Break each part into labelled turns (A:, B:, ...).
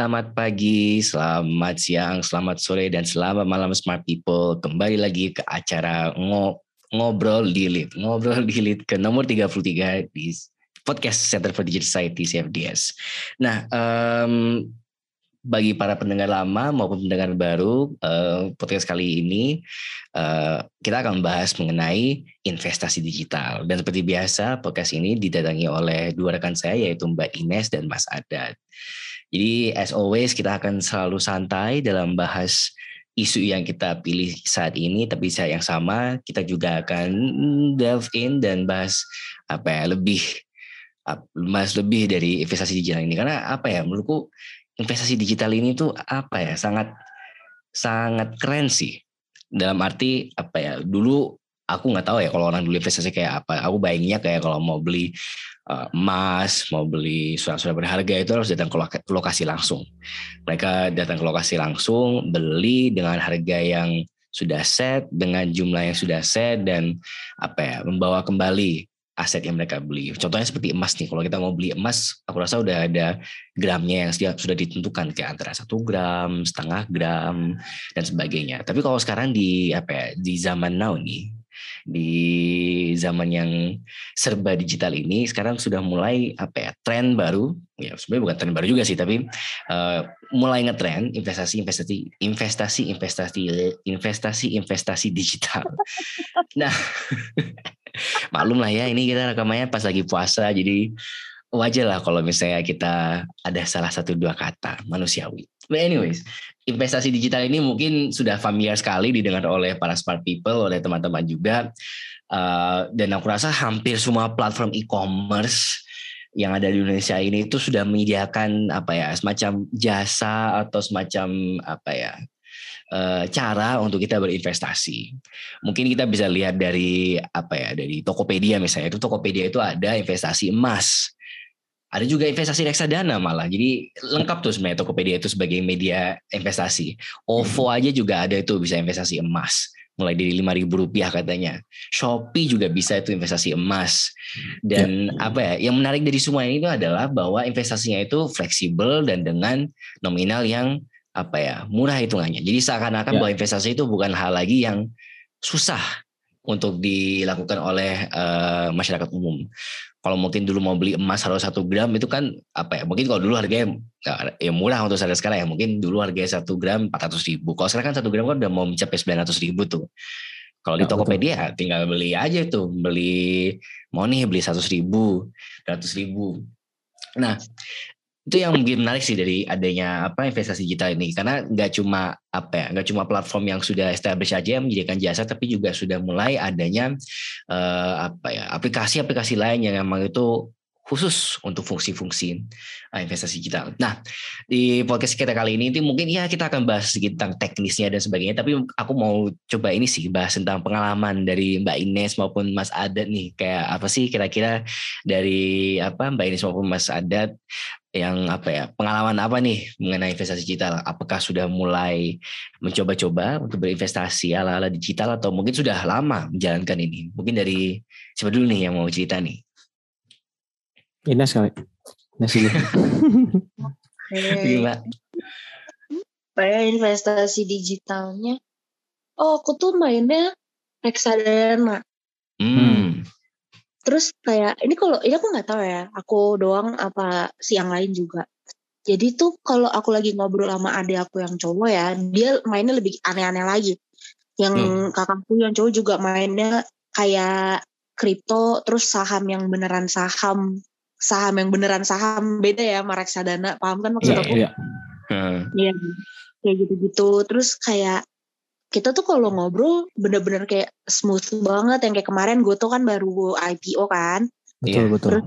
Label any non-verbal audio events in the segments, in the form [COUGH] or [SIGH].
A: Selamat pagi, selamat siang, selamat sore, dan selamat malam smart people. Kembali lagi ke acara ngo ngobrol di lead. Ngobrol [LAUGHS] di lead ke nomor 33 di podcast Center for Digital Society CFDS. Nah, um, bagi para pendengar lama maupun pendengar baru, uh, podcast kali ini uh, kita akan membahas mengenai investasi digital. Dan seperti biasa, podcast ini didatangi oleh dua rekan saya yaitu Mbak Ines dan Mas Adat. Jadi as always kita akan selalu santai dalam bahas isu yang kita pilih saat ini, tapi saat yang sama kita juga akan delve in dan bahas apa ya lebih bahas lebih dari investasi digital ini. Karena apa ya menurutku investasi digital ini tuh apa ya sangat sangat keren sih. Dalam arti apa ya dulu aku nggak tahu ya kalau orang dulu investasi kayak apa. Aku bayanginnya kayak kalau mau beli uh, emas mau beli surat-surat berharga itu harus datang ke lokasi langsung mereka datang ke lokasi langsung beli dengan harga yang sudah set dengan jumlah yang sudah set dan apa ya membawa kembali aset yang mereka beli. Contohnya seperti emas nih. Kalau kita mau beli emas, aku rasa udah ada gramnya yang sudah ditentukan kayak antara satu gram, setengah gram dan sebagainya. Tapi kalau sekarang di apa ya, di zaman now nih, di zaman yang serba digital ini sekarang sudah mulai apa ya tren baru ya sebenarnya bukan tren baru juga sih tapi uh, mulai ngetren investasi investasi investasi investasi investasi investasi digital [LAUGHS] nah [LAUGHS] maklum lah ya ini kita rekamannya pas lagi puasa jadi wajar lah kalau misalnya kita ada salah satu dua kata manusiawi. But anyways, investasi digital ini mungkin sudah familiar sekali didengar oleh para smart people, oleh teman-teman juga. Uh, dan aku rasa hampir semua platform e-commerce yang ada di Indonesia ini itu sudah menyediakan apa ya semacam jasa atau semacam apa ya uh, cara untuk kita berinvestasi. Mungkin kita bisa lihat dari apa ya dari Tokopedia misalnya itu Tokopedia itu ada investasi emas. Ada juga investasi reksadana malah. Jadi lengkap tuh sebenarnya Tokopedia itu sebagai media investasi. OVO hmm. aja juga ada itu bisa investasi emas mulai dari lima ribu rupiah katanya. Shopee juga bisa itu investasi emas. Dan ya. apa ya, yang menarik dari semua ini itu adalah bahwa investasinya itu fleksibel dan dengan nominal yang apa ya murah hitungannya. Jadi seakan-akan ya. bahwa investasi itu bukan hal lagi yang susah untuk dilakukan oleh uh, masyarakat umum. Kalau mungkin dulu mau beli emas harus satu gram itu kan apa ya? Mungkin kalau dulu harganya ya murah untuk saat sekarang ya. Mungkin dulu harganya satu gram empat ratus ribu. Kalau sekarang kan satu gram kan udah mau mencapai sembilan ratus ribu tuh. Kalau ya, di Tokopedia betul. tinggal beli aja tuh, beli mau nih beli seratus ribu, ratus ribu. Nah, itu yang mungkin menarik sih dari adanya apa investasi digital ini. Karena nggak cuma apa ya nggak cuma platform yang sudah established aja yang menyediakan jasa tapi juga sudah mulai adanya uh, apa ya aplikasi-aplikasi lain yang memang itu khusus untuk fungsi-fungsi uh, investasi digital. Nah, di podcast kita kali ini itu mungkin ya kita akan bahas sedikit tentang teknisnya dan sebagainya, tapi aku mau coba ini sih bahas tentang pengalaman dari Mbak Ines maupun Mas Adat nih, kayak apa sih kira-kira dari apa Mbak Ines maupun Mas Adat yang apa ya pengalaman apa nih mengenai investasi digital? Apakah sudah mulai mencoba-coba untuk berinvestasi ala-ala digital atau mungkin sudah lama menjalankan ini? Mungkin dari siapa dulu nih yang mau cerita nih?
B: Ines kali. Ines dulu.
C: Gila. Saya investasi digitalnya. Oh, aku tuh mainnya reksadana. Hmm. Terus kayak ini kalau ini aku nggak tahu ya, aku doang apa si yang lain juga. Jadi tuh kalau aku lagi ngobrol sama adik aku yang cowok ya, dia mainnya lebih aneh-aneh lagi. Yang hmm. kakakku yang cowok juga mainnya kayak kripto, terus saham yang beneran saham saham yang beneran saham beda ya sama reksadana paham kan maksud yeah, aku iya yeah. yeah. kayak gitu-gitu terus kayak kita tuh kalau ngobrol bener-bener kayak smooth banget. Yang kayak kemarin gue tuh kan baru IPO kan.
B: Betul yeah. betul. Terus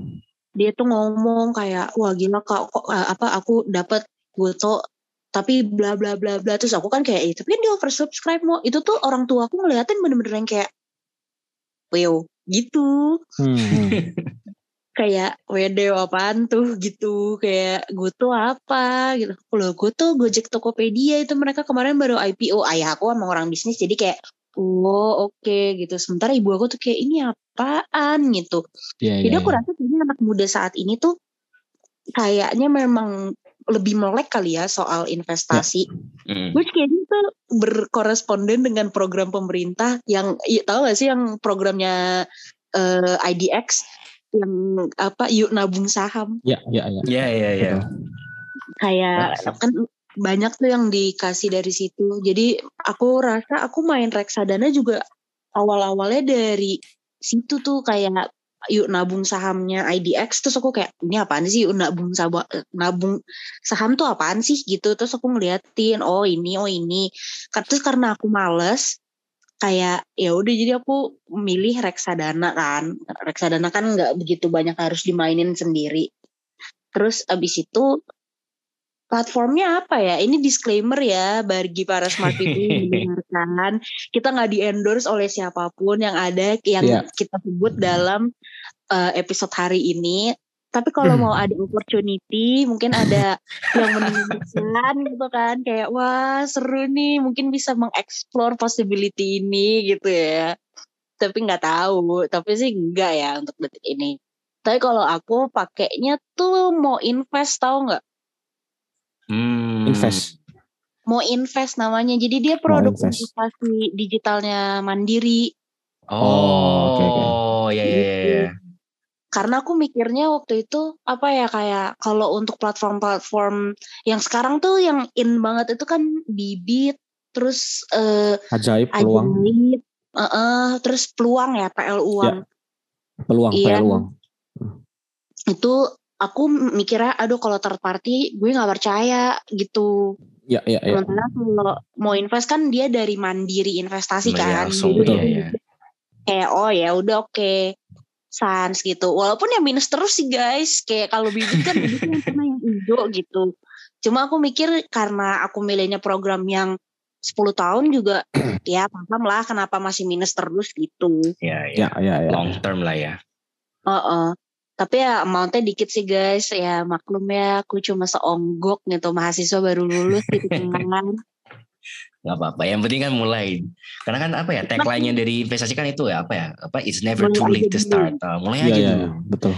C: dia tuh ngomong kayak wah gila kak kok eh, apa aku dapat gue tuh tapi bla bla bla bla. Terus aku kan kayak itu tapi kan dia oversubscribe mau itu tuh orang tua aku ngeliatin bener-bener yang kayak wow gitu. Hmm. [LAUGHS] kayak WD apaan tuh? gitu. Kayak gue tuh apa? gitu. Loh gue tuh Gojek Tokopedia itu mereka kemarin baru IPO ayah aku emang orang bisnis jadi kayak oh oke okay, gitu. Sementara ibu aku tuh kayak ini apaan? gitu. Yeah, jadi yeah, aku yeah. rasa ini anak muda saat ini tuh kayaknya memang lebih melek kali ya soal investasi.
A: Hmm.
C: Which kayaknya itu berkoresponden dengan program pemerintah yang ya, tahu gak sih yang programnya eh, IDX yang apa yuk nabung saham
B: Ya, ya, ya.
A: Ya ya ya.
C: kayak
A: Bagus.
C: kan banyak tuh yang dikasih dari situ. Jadi aku rasa aku main reksadana juga awal-awalnya dari situ tuh kayak yuk nabung sahamnya IDX terus aku kayak ini apaan sih yuk nabung saham nabung saham tuh apaan sih gitu terus aku ngeliatin oh ini oh ini terus karena aku males kayak ya udah jadi aku milih reksadana kan. Reksadana kan nggak begitu banyak harus dimainin sendiri. Terus abis itu platformnya apa ya? Ini disclaimer ya bagi para smart people yang [LAUGHS] mendengarkan. Kita nggak di endorse oleh siapa pun yang ada yang
B: Iya.
C: kita sebut dalam uh, episode hari ini tapi kalau mau ada opportunity mungkin ada [LAUGHS] yang menunjukkan gitu kan kayak wah seru nih mungkin bisa mengeksplor possibility ini gitu ya tapi nggak tahu tapi sih enggak ya untuk detik ini tapi kalau aku pakainya tuh mau invest tahu nggak
A: Hmm.
B: Invest.
C: mau invest namanya jadi dia produk
B: invest.
C: investasi digitalnya mandiri
A: Oh,
B: oke, oke.
A: ya ya ya. ya.
C: Karena aku mikirnya waktu itu apa ya kayak kalau untuk platform-platform yang sekarang tuh yang in banget itu kan bibit terus eh
B: Ajaib peluang,
C: ajaib eh, eh, terus peluang ya PL uang
B: peluang,
C: Iya.
B: peluang.
C: itu aku mikirnya aduh kalau third party gue nggak percaya gitu
B: Ya, ya, ya.
C: sementara kalau mau invest kan dia dari mandiri investasi
A: Mandiri
C: kan
A: langsung,
C: Jadi
A: iya, iya.
C: kayak oh ya udah oke sans gitu walaupun ya minus terus sih guys kayak kalau bibit kan bibit yang pernah yang hijau gitu cuma aku mikir karena aku milihnya program yang 10 tahun juga [CLEARS THROAT] ya paham lah kenapa masih minus terus gitu
A: Ya ya.
B: Ya, ya, ya.
A: Long term lah ya.
C: Heeh. Tapi ya amountnya dikit sih guys. Ya maklum ya aku cuma seonggok gitu. Mahasiswa baru lulus gitu [LAUGHS] kan.
A: Nggak apa-apa. Yang penting kan mulai. Karena kan apa ya tagline-nya dari investasi kan itu ya apa ya apa it's never too late to start. Ah, mulai
B: Ya,
A: aja
B: ya,
A: dulu.
B: ya. Betul.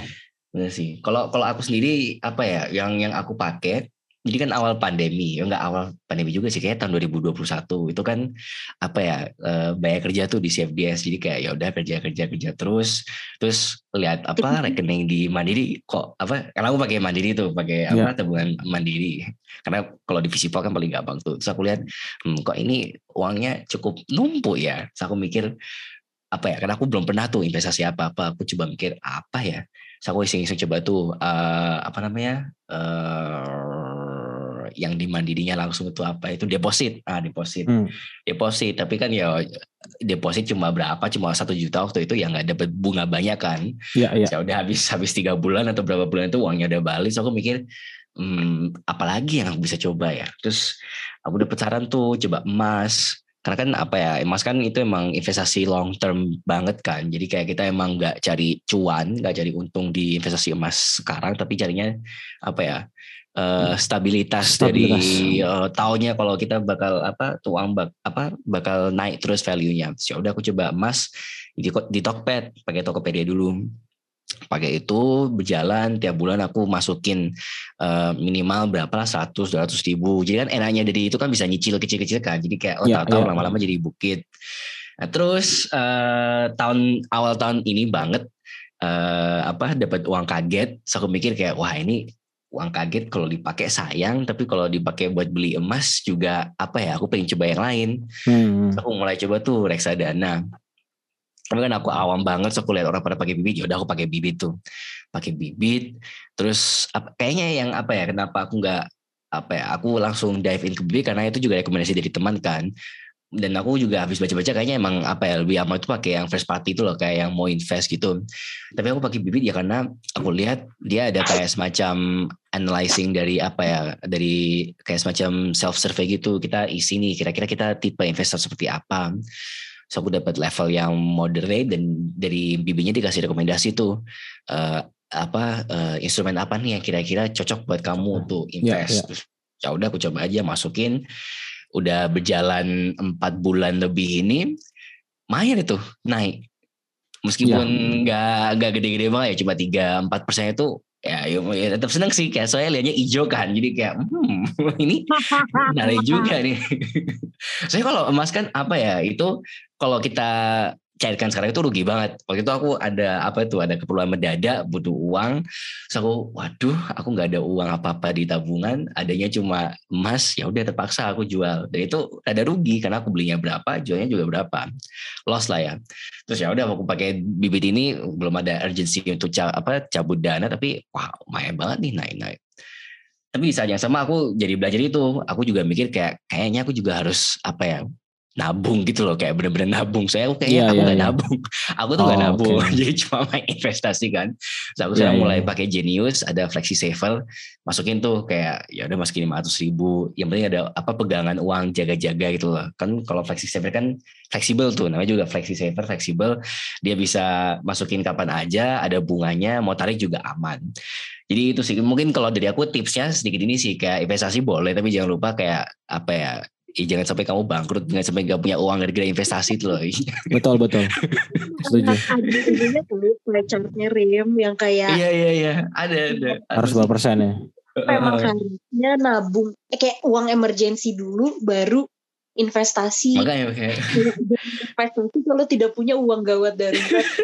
A: Bener sih. Kalau kalau aku sendiri apa ya yang yang aku pakai jadi kan awal pandemi, ya enggak awal pandemi juga sih kayak tahun 2021 itu kan apa ya eh, banyak kerja tuh di CFDS jadi kayak ya udah kerja kerja kerja terus terus lihat apa rekening di Mandiri kok apa karena aku pakai Mandiri tuh pakai apa tabungan Mandiri. Karena kalau di Visipol kan paling gampang tuh. Terus aku lihat hmm, kok ini uangnya cukup numpuk ya? Terus aku mikir apa ya karena aku belum pernah tuh investasi apa apa aku coba mikir apa ya? Terus aku iseng-iseng coba tuh eh, apa namanya eh yang di mandirinya langsung itu apa itu deposit. Ah deposit.
B: Hmm.
A: deposit tapi kan ya deposit cuma berapa? Cuma satu juta waktu itu ya nggak dapat bunga banyak kan.
B: Ya, ya.
A: ya udah habis habis tiga bulan atau berapa bulan itu uangnya udah balik. So aku mikir hmm, apalagi yang aku bisa coba ya? Terus aku dapet saran tuh coba emas. Karena kan apa ya emas kan itu emang investasi long term banget kan. Jadi kayak kita emang nggak cari cuan nggak cari untung di investasi emas sekarang tapi carinya apa ya eh, stabilitas,
B: Stabilitas.
A: dari eh, tahunnya kalau kita bakal apa tuh uang bak, apa bakal naik terus value-nya. Ya udah aku coba emas di, di Tokped pakai Tokopedia dulu. Pakai itu berjalan tiap bulan aku masukin eh, minimal berapa lah 100 200 ribu. Jadi kan enaknya dari itu kan bisa nyicil kecil-kecil kan. Jadi kayak oh tahu-tahu
B: ya.
A: lama-lama jadi bukit. Nah, terus eh, tahun awal tahun ini banget eh, apa dapat uang kaget. So aku mikir kayak wah ini uang kaget kalau dipakai sayang tapi kalau dipakai buat beli emas juga apa ya aku pengen coba yang lain.
B: Hmm.
A: aku mulai coba tuh reksadana. Tapi kan aku awam banget so aku lihat orang pada pakai bibit ya udah aku pakai bibit tuh. Pakai bibit terus apa, kayaknya yang apa ya kenapa aku nggak apa ya aku langsung dive in ke bibit karena itu juga rekomendasi dari teman kan dan aku juga habis baca-baca kayaknya emang apa ya lebih aman itu pakai yang first party itu loh kayak yang mau invest gitu. Tapi aku pakai bibit ya karena aku lihat dia ada kayak semacam analyzing dari apa ya dari kayak semacam self survey gitu. Kita isi nih kira-kira kita tipe investor seperti apa. So aku dapat level yang moderate dan dari bibitnya dikasih rekomendasi tuh eh, apa eh, instrumen apa nih yang kira-kira cocok buat kamu untuk
B: Ya,
A: invest.
B: ya.
A: Terus, ya udah aku coba aja masukin udah berjalan empat bulan lebih ini lumayan itu naik. Meskipun nggak nggak gede-gede banget ya cuma tiga empat persen itu ya, ya, ya tetap seneng sih. Kayak soalnya liatnya hijau kan jadi kayak hmm, [LAUGHS] ini menarik juga nih. [LAUGHS] Saya kalau emas kan apa ya itu kalau kita cairkan sekarang itu rugi banget. Waktu itu aku ada apa itu ada keperluan mendadak butuh uang. Terus aku waduh aku nggak ada uang apa-apa di tabungan, adanya cuma emas. Ya udah terpaksa aku jual. Dan itu ada rugi karena aku belinya berapa, jualnya juga berapa. Loss lah ya. Terus ya udah aku pakai bibit ini belum ada urgency untuk ca apa cabut dana tapi wah lumayan banget nih naik-naik. Tapi di saat yang sama aku jadi belajar itu, aku juga mikir kayak kayaknya aku juga harus apa ya nabung gitu loh kayak bener-bener nabung saya kayaknya yeah, aku yeah, nggak yeah. nabung [LAUGHS] aku tuh nggak oh, nabung okay. [LAUGHS] jadi cuma main investasi kan so, aku yeah, sekarang yeah. mulai iya. pakai Genius ada flexi saver masukin tuh kayak ya udah masukin lima ratus ribu yang penting ada apa pegangan uang jaga-jaga gitu loh kan kalau flexi saver kan fleksibel tuh namanya juga flexi saver fleksibel dia bisa masukin kapan aja ada bunganya mau tarik juga aman jadi itu sih mungkin kalau dari aku tipsnya sedikit ini sih kayak investasi boleh tapi jangan lupa kayak apa ya ya jangan sampai kamu bangkrut jangan sampai gak punya uang gara-gara investasi itu loh. [LAUGHS]
B: Betul betul. Setuju.
C: Ada ininya tuh chartnya rim yang kayak
A: iya iya iya. Ada ada.
B: Harus berapa persen ya?
C: Memang harusnya nabung eh, kayak uang emergency dulu baru investasi.
A: Makanya kayak
C: investasi kalau tidak punya uang gawat dari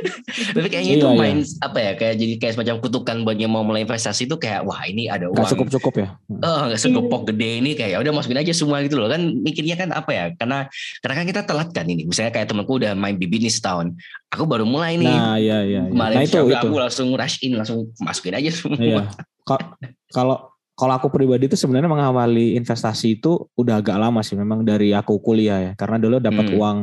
C: [LAUGHS]
A: Tapi kayaknya itu iya, main iya. apa ya kayak jadi kayak semacam kutukan buat yang mau mulai investasi itu kayak wah ini ada uang. Gak
B: cukup cukup ya.
A: Oh gak segepok gede ini kayak ya udah masukin aja semua gitu loh kan mikirnya kan apa ya karena karena kan kita telat kan ini misalnya kayak temanku udah main bibi nih setahun aku baru mulai nih.
B: Nah iya iya. iya.
A: Kemarin nah, itu, itu. aku langsung rush in langsung masukin aja semua. Iya.
B: Kalau kalau aku pribadi itu sebenarnya mengawali investasi itu udah agak lama sih memang dari aku kuliah ya karena dulu dapat hmm. uang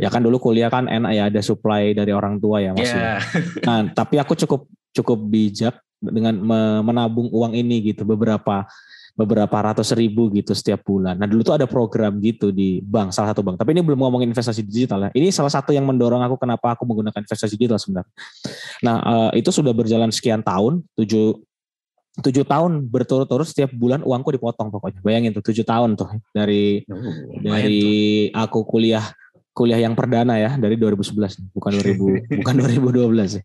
B: ya kan dulu kuliah kan enak ya ada supply dari orang tua ya masih yeah. [LAUGHS] nah tapi aku cukup cukup bijak dengan menabung uang ini gitu beberapa beberapa ratus ribu gitu setiap bulan. Nah dulu tuh ada program gitu di bank, salah satu bank. Tapi ini belum ngomongin investasi digital ya. Ini salah satu yang mendorong aku kenapa aku menggunakan investasi digital sebenarnya. Nah eh, itu sudah berjalan sekian tahun, tujuh tujuh tahun berturut-turut setiap bulan uangku dipotong pokoknya bayangin tuh tujuh tahun tuh dari oh, dari tuh. aku kuliah kuliah yang perdana ya dari 2011 bukan 2000 [LAUGHS] bukan 2012 ya.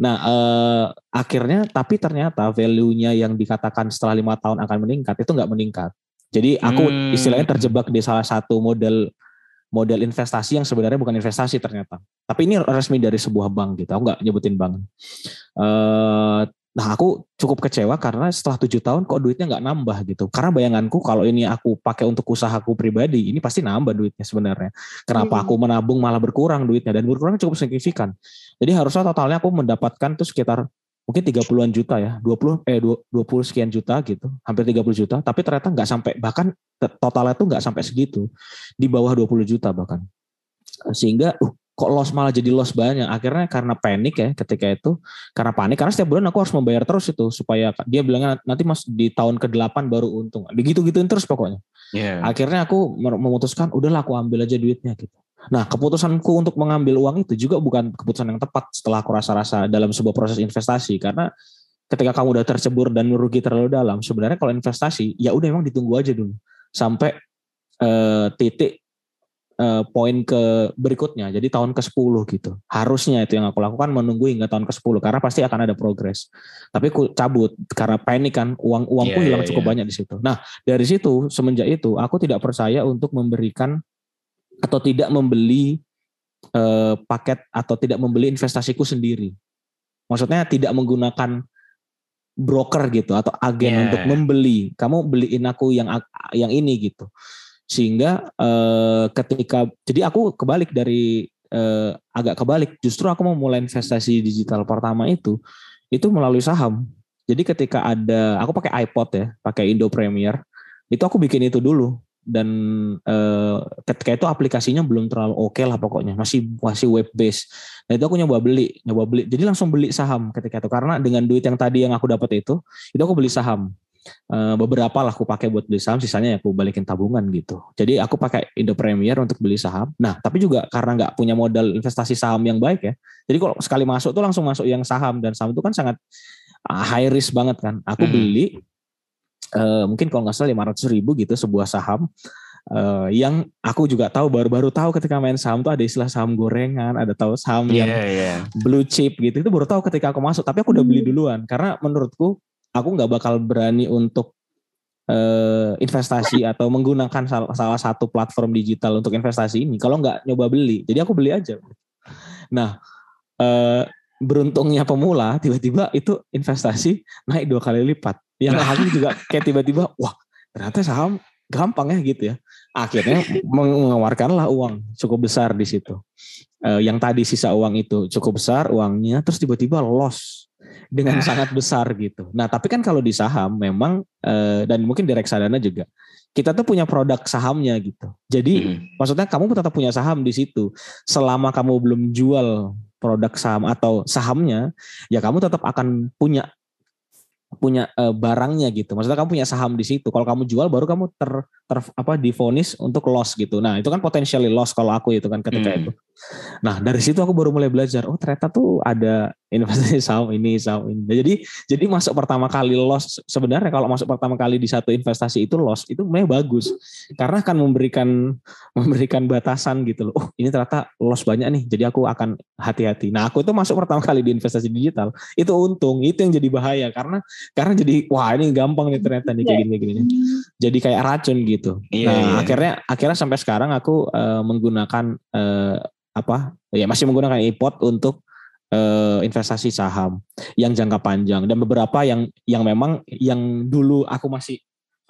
B: Nah eh, akhirnya tapi ternyata value-nya yang dikatakan setelah lima tahun akan meningkat itu nggak meningkat. Jadi aku hmm. istilahnya terjebak di salah satu model model investasi yang sebenarnya bukan investasi ternyata. Tapi ini resmi dari sebuah bank gitu. Aku nggak nyebutin bank. Eh, Nah aku cukup kecewa karena setelah tujuh tahun kok duitnya nggak nambah gitu. Karena bayanganku kalau ini aku pakai untuk usahaku pribadi, ini pasti nambah duitnya sebenarnya. Kenapa hmm. aku menabung malah berkurang duitnya dan berkurang cukup signifikan. Jadi harusnya totalnya aku mendapatkan tuh sekitar mungkin 30-an juta ya, 20 eh 20 sekian juta gitu, hampir 30 juta, tapi ternyata nggak sampai bahkan totalnya tuh nggak sampai segitu. Di bawah 20 juta bahkan. Sehingga uh, kok loss malah jadi loss banyak akhirnya karena panik ya ketika itu karena panik karena setiap bulan aku harus membayar terus itu supaya dia bilangnya nanti mas di tahun ke-8 baru untung. Begitu gituin terus pokoknya. Yeah. akhirnya aku memutuskan udahlah aku ambil aja duitnya gitu. Nah keputusanku untuk mengambil uang itu juga bukan keputusan yang tepat setelah aku rasa-rasa dalam sebuah proses investasi. Karena ketika kamu udah tercebur dan merugi terlalu dalam sebenarnya kalau investasi ya udah emang ditunggu aja dulu. Sampai uh, titik uh, poin ke berikutnya. Jadi tahun ke-10 gitu. Harusnya itu yang aku lakukan menunggu hingga tahun ke-10 karena pasti akan ada progres. Tapi aku cabut karena panik kan uang uangku yeah, hilang yeah, cukup yeah. banyak di situ. Nah, dari situ semenjak itu aku tidak percaya untuk memberikan atau tidak membeli uh, paket atau tidak membeli investasiku sendiri. Maksudnya tidak menggunakan broker gitu atau agen yeah. untuk membeli. Kamu beliin aku yang yang ini gitu sehingga uh, ketika jadi aku kebalik dari uh, agak kebalik. Justru aku mau mulai investasi digital pertama itu itu melalui saham. Jadi ketika ada aku pakai iPod ya pakai Indo Premier itu aku bikin itu dulu. Dan uh, ketika itu aplikasinya belum terlalu oke okay lah pokoknya masih masih web based nah itu aku nyoba beli nyoba beli. Jadi langsung beli saham ketika itu. Karena dengan duit yang tadi yang aku dapat itu itu aku beli saham. Eh, beberapa lah aku pakai buat beli saham, sisanya ya aku balikin tabungan gitu. Jadi aku pakai Indo Premier untuk beli saham. Nah, tapi juga karena nggak punya modal investasi saham yang baik ya. Jadi kalau sekali masuk tuh langsung masuk yang saham dan saham itu kan sangat ah, high risk banget kan. Aku hmm. beli uh, mungkin kalau nggak salah 500 ribu gitu sebuah saham. uh, yang aku juga tahu baru-baru tahu ketika main saham tuh ada istilah saham gorengan, ada tahu saham yeah, yang yeah. blue chip gitu. Itu baru tahu ketika aku masuk. Tapi aku udah beli hmm. duluan karena menurutku aku nggak bakal berani untuk uh, investasi atau menggunakan salah, salah satu platform digital untuk investasi ini kalau nggak nyoba beli. Jadi aku beli aja. Nah, uh, beruntungnya pemula tiba-tiba itu investasi naik dua kali lipat. Yang aku juga kayak tiba-tiba wah ternyata saham gampang ya gitu ya. Akhirnya mengeluarkanlah uang cukup besar di situ. Uh, yang tadi sisa uang itu cukup besar uangnya, terus tiba-tiba loss dengan nah. sangat besar gitu. Nah tapi kan kalau di saham memang uh, dan mungkin di reksadana juga kita tuh punya produk sahamnya gitu. Jadi hmm. maksudnya kamu tetap punya saham di situ. Selama kamu belum jual produk saham atau sahamnya, ya kamu tetap akan punya punya uh, barangnya gitu. Maksudnya kamu punya saham di situ. Kalau kamu jual baru kamu ter, ter apa difonis untuk loss gitu. Nah, itu kan potentially loss kalau aku itu kan ketika hmm. itu. Nah, dari situ aku baru mulai belajar, oh ternyata tuh ada investasi [LAUGHS] saham ini, saham ini. Nah, jadi jadi masuk pertama kali loss sebenarnya kalau masuk pertama kali di satu investasi itu loss itu memang bagus karena akan memberikan [LAUGHS] memberikan batasan gitu loh. Oh, ini ternyata loss banyak nih. Jadi aku akan hati-hati. Nah, aku itu masuk pertama kali di investasi digital. Itu untung, itu yang jadi bahaya karena karena jadi wah ini gampang nih ternyata nih kayak gini kayak gini. Jadi kayak racun gitu. Iya, nah, iya. akhirnya akhirnya sampai sekarang aku uh, menggunakan uh, apa? Ya masih menggunakan iPod untuk uh, investasi saham yang jangka panjang dan beberapa yang yang memang yang dulu aku masih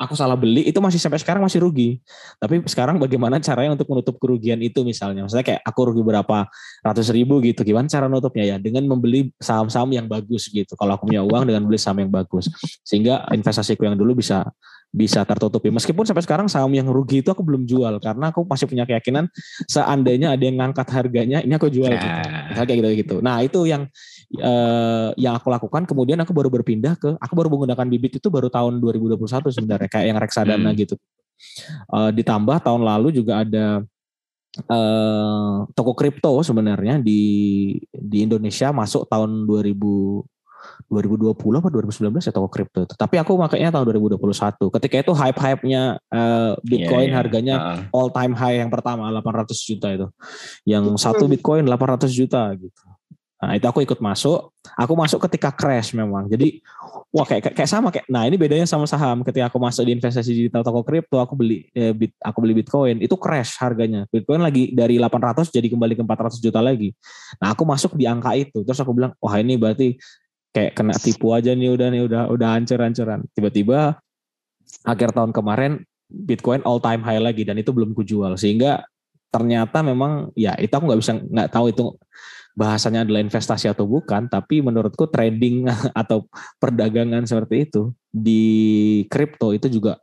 B: aku salah beli itu masih sampai sekarang masih rugi. Tapi sekarang bagaimana caranya untuk menutup kerugian itu misalnya? Maksudnya kayak aku rugi berapa ratus ribu gitu. Gimana cara nutupnya ya? Dengan membeli saham-saham yang bagus gitu. Kalau aku punya uang dengan beli saham yang bagus. Sehingga investasiku yang dulu bisa bisa tertutupi. Meskipun sampai sekarang saham yang rugi itu aku belum jual karena aku masih punya keyakinan seandainya ada yang ngangkat harganya ini aku jual gitu. Nah. kayak gitu gitu. Nah, itu yang uh, yang aku lakukan kemudian aku baru berpindah ke aku baru menggunakan bibit itu baru tahun 2021 sebenarnya kayak yang reksadana hmm. gitu. Uh, ditambah tahun lalu juga ada uh, toko kripto sebenarnya di di Indonesia masuk tahun 2000 2020 apa 2019 ya toko kripto itu. Tapi aku makanya tahun 2021. Ketika itu hype-hype-nya uh, Bitcoin yeah, yeah. harganya uh. all time high yang pertama 800 juta itu. Yang satu Bitcoin 800 juta gitu. Nah, itu aku ikut masuk. Aku masuk ketika crash memang. Jadi wah kayak kayak sama kayak nah ini bedanya sama saham. Ketika aku masuk di investasi digital toko kripto, aku beli eh, bit, aku beli Bitcoin, itu crash harganya. Bitcoin lagi dari 800 jadi kembali ke 400 juta lagi. Nah, aku masuk di angka itu. Terus aku bilang, "Wah, ini berarti kayak kena tipu aja nih udah nih udah udah hancur-hancuran. Tiba-tiba akhir tahun kemarin Bitcoin all time high lagi dan itu belum kujual sehingga ternyata memang ya itu aku nggak bisa nggak tahu itu bahasanya adalah investasi atau bukan tapi menurutku trading [LAUGHS] atau perdagangan seperti itu di kripto itu juga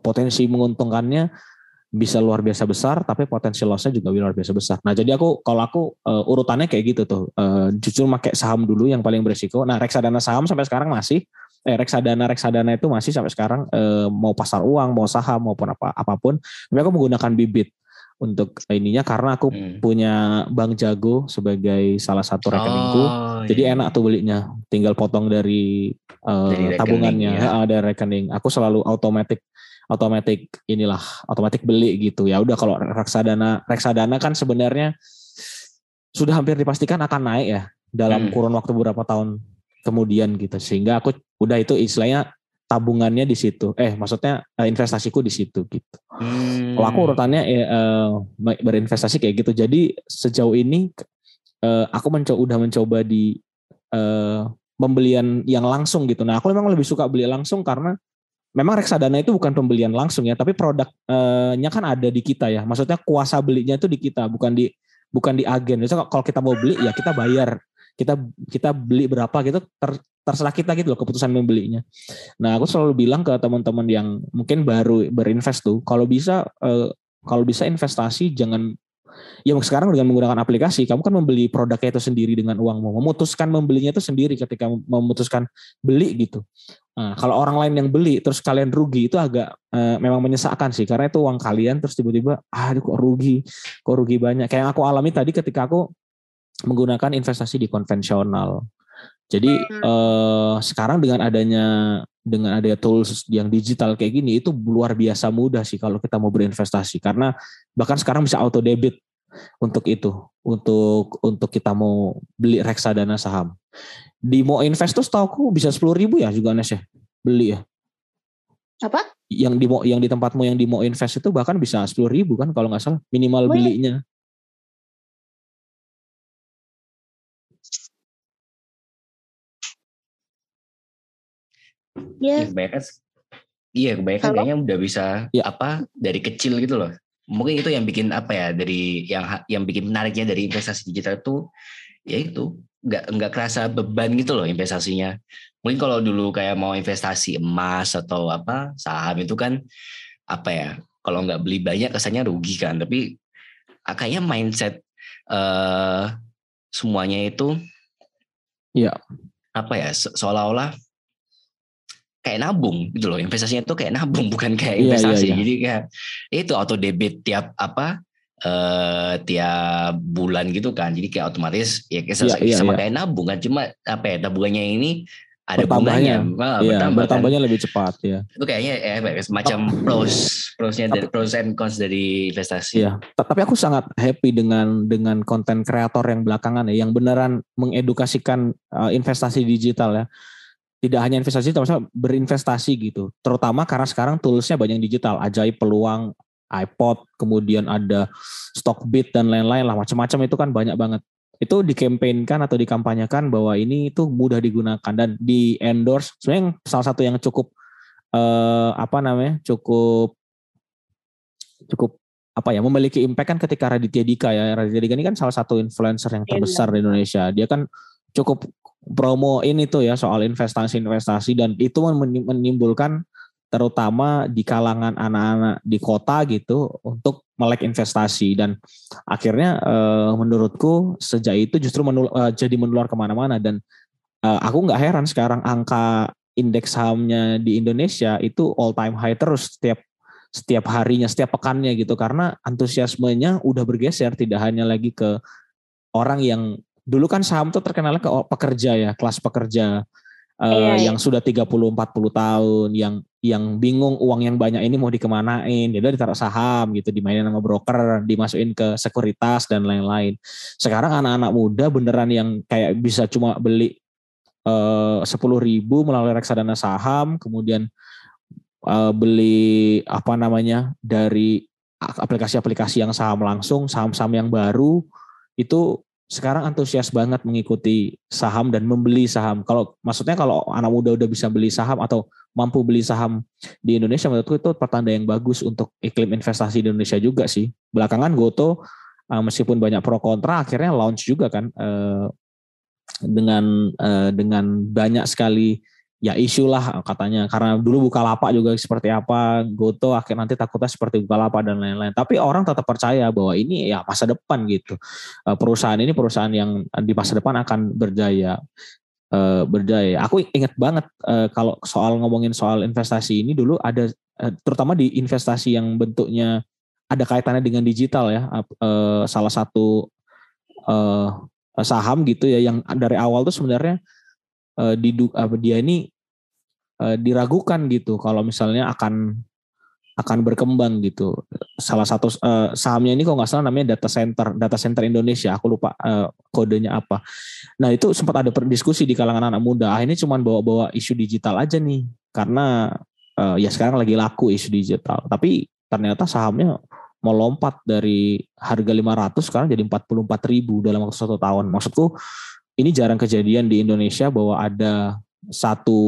B: potensi menguntungkannya bisa luar biasa besar tapi potensi lossnya juga luar biasa besar. Nah jadi aku kalau aku uh, urutannya kayak gitu tuh uh, jujur pakai saham dulu yang paling berisiko. Nah reksadana saham sampai sekarang masih eh reksadana reksadana itu masih sampai sekarang uh, mau pasar uang mau saham maupun apa apa pun. Tapi aku menggunakan bibit untuk ininya karena aku hmm. punya bank jago sebagai salah satu rekeningku. Oh, jadi iya. enak tuh belinya, tinggal potong dari, uh, dari tabungannya, ya. ada rekening. Aku selalu otomatis otomatis inilah otomatis beli gitu ya udah kalau reksadana reksadana kan sebenarnya sudah hampir dipastikan akan naik ya dalam hmm. kurun waktu beberapa tahun kemudian gitu sehingga aku udah itu istilahnya tabungannya di situ eh maksudnya eh, investasiku di situ gitu hmm. kalau aku urutannya ya, berinvestasi kayak gitu jadi sejauh ini aku mencoba udah mencoba di pembelian yang langsung gitu nah aku memang lebih suka beli langsung karena memang reksadana itu bukan pembelian langsung ya, tapi produknya kan ada di kita ya. Maksudnya kuasa belinya itu di kita, bukan di bukan di agen. Jadi kalau kita mau beli ya kita bayar. Kita kita beli berapa gitu ter, terserah kita gitu loh keputusan membelinya. Nah, aku selalu bilang ke teman-teman yang mungkin baru berinvest tuh, kalau bisa eh, kalau bisa investasi jangan ya sekarang dengan menggunakan aplikasi kamu kan membeli produknya itu sendiri dengan uangmu memutuskan membelinya itu sendiri ketika memutuskan beli gitu Nah, kalau orang lain yang beli terus kalian rugi itu agak uh, memang menyesakkan sih karena itu uang kalian terus tiba-tiba ah kok rugi kok rugi banyak kayak yang aku alami tadi ketika aku menggunakan investasi di konvensional. Jadi uh, sekarang dengan adanya dengan ada tools yang digital kayak gini itu luar biasa mudah sih kalau kita mau berinvestasi. Karena bahkan sekarang bisa auto debit untuk itu untuk untuk kita mau beli reksadana saham. Di mau invest tuh setahu aku bisa sepuluh ribu ya juga Nes ya beli ya.
C: Apa?
B: Yang di yang di tempatmu yang di mau invest itu bahkan bisa sepuluh ribu kan kalau nggak salah minimal belinya
A: Iya. Yeah. Kebanyakan Iya, kebanyakan Halo? kayaknya udah bisa ya. apa dari kecil gitu loh. Mungkin itu yang bikin apa ya dari yang yang bikin menariknya dari investasi digital itu ya itu nggak nggak kerasa beban gitu loh investasinya. Mungkin kalau dulu kayak mau investasi emas atau apa saham itu kan apa ya kalau nggak beli banyak kesannya rugi kan. Tapi ah, kayaknya mindset uh, semuanya itu
B: ya
A: apa ya seolah-olah kayak nabung gitu loh. Investasinya itu kayak nabung [LAUGHS] bukan kayak iya, iya, investasi. yeah, yeah, yeah. jadi kayak itu auto debit tiap apa uh, tiap bulan gitu kan. Jadi kayak otomatis ya kayak yeah, yeah, sama yeah. kayak nabung kan. Cuma apa ya tabungannya ini ada bunganya.
B: Nah, iya, bertambah bertambahnya kan. lebih cepat ya
A: itu kayaknya ya semacam pros prosnya dari pros and cons dari investasi.
B: Ya tapi aku sangat happy dengan dengan konten kreator yang belakangan ya yang beneran mengedukasikan uh, investasi digital ya tidak hanya investasi tapi berinvestasi gitu. Terutama karena sekarang toolsnya banyak digital. Ajaib peluang iPod kemudian ada Stockbit dan lain-lain lah. Macam-macam itu kan banyak banget. Itu dikampanyekan atau dikampanyekan bahwa ini itu mudah digunakan dan di endorse sebenarnya salah satu yang cukup eh, apa namanya cukup cukup apa ya memiliki impact kan ketika Raditya Dika ya. Raditya Dika ini kan salah satu influencer yang terbesar di Indonesia. Dia kan cukup promo ini tuh ya soal investasi-investasi dan itu menimbulkan terutama di kalangan anak-anak di kota gitu untuk melek investasi. Dan akhirnya eh, menurutku sejak itu justru menul, eh, jadi menular ke mana-mana. Dan eh, aku nggak heran sekarang angka indeks sahamnya di Indonesia itu all time high terus setiap setiap harinya setiap pekannya gitu. Karena antusiasmenya udah bergeser tidak hanya lagi ke orang yang dulu kan saham tuh terkenal ke pekerja ya, kelas pekerja uh, iya, yang sudah 30 40 tahun, yang yang bingung uang yang banyak ini mau dikemanain, jadi ya ditaruh saham gitu, dimainin sama broker, dimasukin ke sekuritas dan lain-lain. Sekarang anak-anak muda beneran yang kayak bisa cuma beli eh, sepuluh ribu melalui reksadana saham, kemudian uh, beli apa namanya dari aplikasi-aplikasi yang saham langsung, saham-saham yang baru itu sekarang antusias banget mengikuti saham dan membeli saham. Kalau maksudnya kalau anak muda udah bisa beli saham atau mampu beli saham di Indonesia menurutku itu pertanda yang bagus untuk iklim investasi di Indonesia juga sih. Belakangan Goto uh, meskipun banyak pro kontra akhirnya launch juga kan uh, dengan uh, dengan banyak sekali ya isu lah katanya. Karena dulu buka lapak juga seperti apa Goto akhir nanti takutnya seperti buka lapak dan lain-lain. Tapi orang tetap percaya bahwa ini ya masa depan gitu. Eh, perusahaan ini perusahaan yang di masa depan akan berjaya eh, berjaya. Aku ingat banget eh, kalau soal ngomongin soal investasi ini dulu ada terutama di investasi yang bentuknya ada kaitannya dengan digital ya. Salah satu saham gitu ya yang dari awal tuh sebenarnya uh, didu, uh, dia ini uh, diragukan gitu kalau misalnya akan akan berkembang gitu. Salah satu uh, sahamnya ini kalau nggak salah namanya data center, data center Indonesia. Aku lupa uh, kodenya apa. Nah itu sempat ada diskusi di kalangan anak muda. Ini cuma bawa-bawa isu digital aja nih, karena uh, ya sekarang lagi laku isu digital. Tapi ternyata sahamnya mau lompat dari harga 500 sekarang jadi 44 ribu dalam waktu satu tahun. Maksudku ini jarang kejadian di Indonesia bahwa ada satu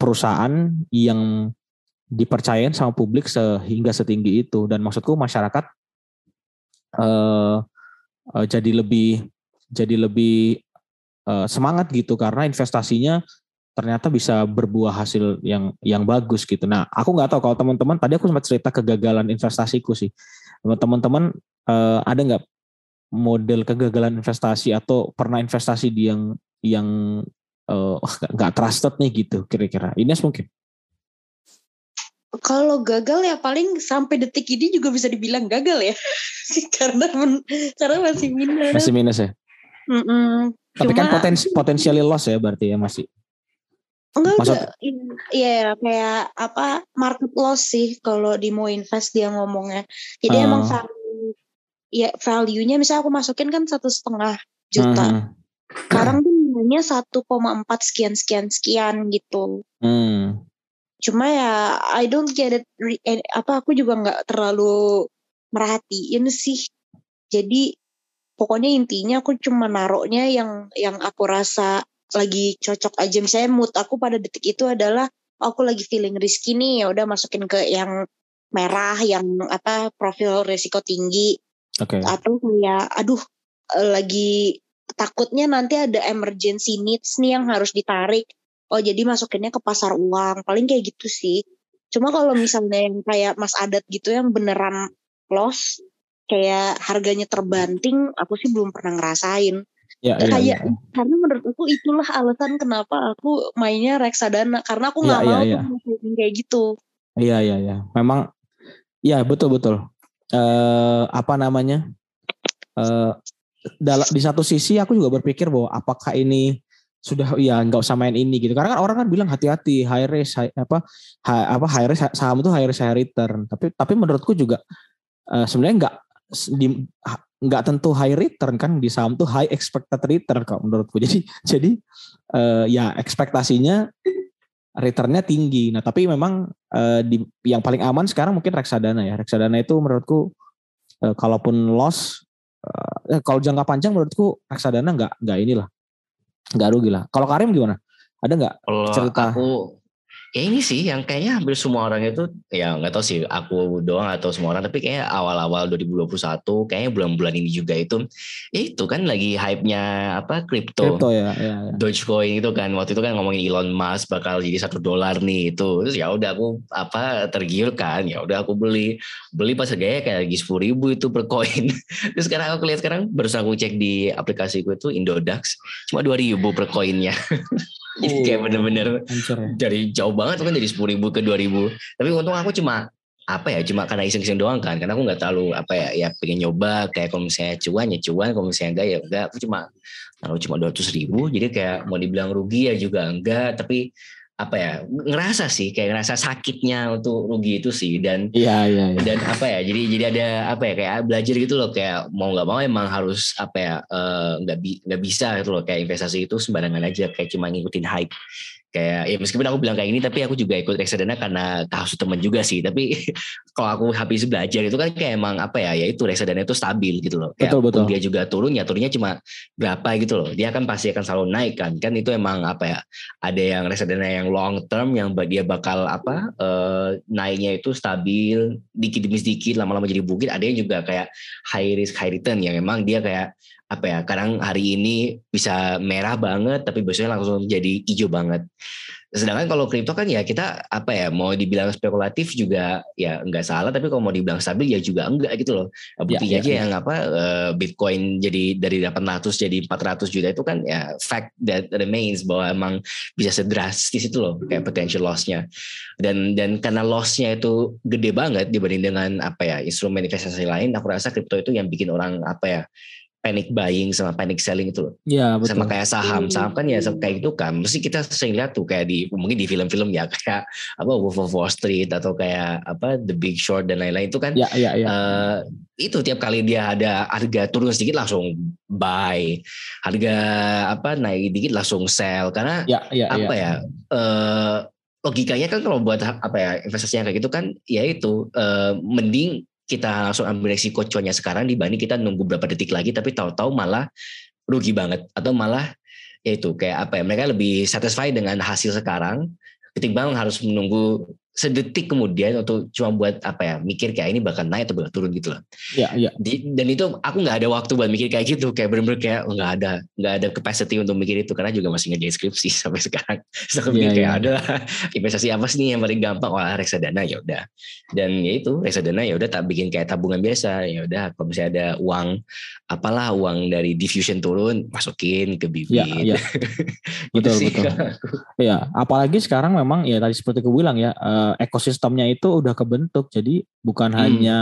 B: perusahaan yang dipercayain sama publik sehingga setinggi itu dan maksudku masyarakat uh, uh, jadi lebih jadi lebih uh, semangat gitu karena investasinya ternyata bisa berbuah hasil yang yang bagus gitu. Nah, aku nggak tahu kalau teman-teman tadi aku sempat cerita kegagalan investasiku sih. Teman-teman uh, ada nggak model kegagalan investasi atau pernah investasi di yang yang [LAUGHS] uh, nggak trusted nih gitu kira-kira. Ines mungkin?
C: Kalau gagal ya paling sampai detik ini juga bisa dibilang gagal ya. [LAUGHS] Karena karena masih minus.
B: Masih minus ya?
C: Mm-mm.
B: tapi kan Cuma, kan potensi potensial loss ya berarti ya masih?
C: Enggak Maksud, iya ya, kayak apa market loss sih kalau di mau invest dia ngomongnya. Jadi uh, emang value ya value-nya misalnya aku masukin kan satu setengah juta. Uh, Sekarang nilainya 1,4 sekian sekian sekian gitu. Hmm. Cuma ya I don't get it eh, apa aku juga nggak terlalu merhatiin sih. Jadi pokoknya intinya aku cuma naroknya yang yang aku rasa lagi cocok aja misalnya mood aku pada detik itu adalah aku lagi feeling risky nih ya udah masukin ke yang merah yang apa profil risiko tinggi okay. atau kayak aduh eh, lagi takutnya nanti ada emergency needs nih yang harus ditarik oh jadi masukinnya ke pasar uang paling kayak gitu sih cuma kalau misalnya yang kayak Mas Adat gitu yang beneran loss kayak harganya terbanting aku sih belum pernah ngerasain Ya, kayak ya, ya. karena menurut aku itulah alasan kenapa aku mainnya reksadana karena aku nggak ya, mau ya, ya. kayak gitu.
B: Iya iya iya. Memang ya betul betul. Eh apa namanya? Eh dalam di satu sisi aku juga berpikir bahwa apakah ini sudah ya nggak usah main ini gitu karena kan orang kan bilang hati-hati high risk high, apa high, apa high risk saham itu high risk high return tapi tapi menurutku juga uh, sebenarnya nggak nggak tentu high return kan di saham tuh high expected return kalau menurutku. [LAUGHS] Jadi jadi uh, ya ekspektasinya returnnya tinggi. Nah tapi memang uh, di yang paling aman sekarang mungkin reksadana ya. Reksadana itu menurutku uh, kalaupun loss uh, kalau jangka panjang menurutku reksadana nggak nggak inilah nggak rugi lah. Kalau Karim gimana? Ada nggak cerita?
A: Aku ya ini sih yang kayaknya hampir semua orang itu ya nggak tahu sih aku doang atau semua orang tapi kayaknya awal-awal 2021 kayaknya bulan-bulan ini juga itu ya itu kan lagi hype-nya apa kripto ya, ya, ya. Dogecoin itu kan waktu itu kan ngomongin Elon Musk bakal jadi satu dolar nih itu. Terus ya udah aku apa tergiur kan ya udah aku beli. Beli pas harganya kayak lagi sepuluh ribu itu per koin [LAUGHS] terus sekarang aku lihat sekarang baru aku cek di aplikasiku itu Indodax cuma dua ribu per koinnya [LAUGHS] [LAUGHS] Jadi kayak oh, bener-bener ya. dari jauh banget kan dari sepuluh ribu ke dua ribu. Tapi untung aku cuma apa ya cuma karena iseng-iseng doang kan. Karena aku nggak terlalu apa ya ya pengen nyoba. Kayak kalau misalnya cuan ya cuan. Kalau misalnya enggak ya enggak. Aku cuma kalau cuma dua ratus ribu jadi kayak mau dibilang rugi ya juga enggak. Tapi apa ya ngerasa sih kayak ngerasa sakitnya untuk rugi itu sih. Dan
B: iya, iya, iya.
A: dan apa ya jadi jadi ada apa ya kayak belajar gitu loh. Kayak mau nggak mau emang harus apa ya eh, nggak uh, nggak bi bisa gitu loh. Kayak investasi itu sembarangan aja kayak cuma ngikutin hype kayak ya meskipun aku bilang kayak gini tapi aku juga ikut reksadana karena kasus temen juga sih. Tapi [LAUGHS] kalau aku habis belajar itu kan kayak emang apa ya ya itu reksadana itu stabil gitu loh. Kayak betul, betul. dia juga turun ya turunnya cuma berapa gitu loh. Dia kan pasti akan selalu naik kan. Kan itu emang apa ya ada yang reksadana yang long term yang dia bakal apa uh, naiknya itu stabil dikit demi sedikit lama-lama jadi bukit. Ada yang juga kayak high risk high return yang emang dia kayak apa ya kadang hari ini bisa merah banget tapi besoknya langsung jadi hijau banget. Sedangkan kalau kripto kan ya kita apa ya mau dibilang spekulatif juga ya enggak salah tapi kalau mau dibilang stabil ya juga enggak gitu loh. Ya, buktinya ya, aja ya. yang apa uh, Bitcoin jadi dari 800 jadi 400 juta itu kan ya fact that remains bahwa emang bisa sedrastis itu loh kayak potential lossnya. Dan dan karena lossnya itu gede banget dibanding dengan apa ya instrumen investasi lain aku rasa kripto itu yang bikin orang apa ya panic buying sama panic selling itu loh.
B: Iya betul.
A: Sama kayak saham, saham kan ya kayak itu kan. Mesti kita sering lihat tuh kayak di mungkin di film-film ya [LAUGHS] kayak apa Wolf of Wall Street atau kayak apa The Big Short dan lain-lain itu kan.
B: Iya iya iya.
A: Uh, itu tiap kali dia ada harga turun sedikit langsung buy, harga apa naik dikit langsung sell karena ya, ya, apa ya, ya uh, logikanya kan kalau buat apa ya investasi yang kayak gitu kan ya itu uh, mending kita langsung ambil resiko cuannya sekarang dibanding kita nunggu berapa detik lagi tapi tahu-tahu malah rugi banget. Atau malah ya itu kayak apa ya mereka lebih satisfied dengan hasil sekarang ketimbang harus menunggu sedetik kemudian atau cuma buat apa ya mikir kayak ini bakal naik atau bakal turun gitu loh.
B: Iya iya.
A: dan itu aku nggak ada waktu buat mikir kayak gitu kayak bener-bener kayak nggak ada nggak ada capacity untuk mikir itu karena juga masih ngerjain skripsi [LAUGHS] sampai sekarang. Terus aku mikir ya, kayak ya. ada [LAUGHS] investasi apa sih yang paling gampang wah reksadana ya udah. Dan ya itu reksadana ya udah tak bikin kayak tabungan biasa ya udah kalau misalnya ada uang apalah uang dari diffusion turun masukin ke bibit. Iya iya. [LAUGHS]
B: gitu betul sih, betul. Iya apalagi sekarang memang ya tadi seperti aku bilang ya uh, uh, ekosistemnya itu udah kebentuk. Jadi bukan hmm. hanya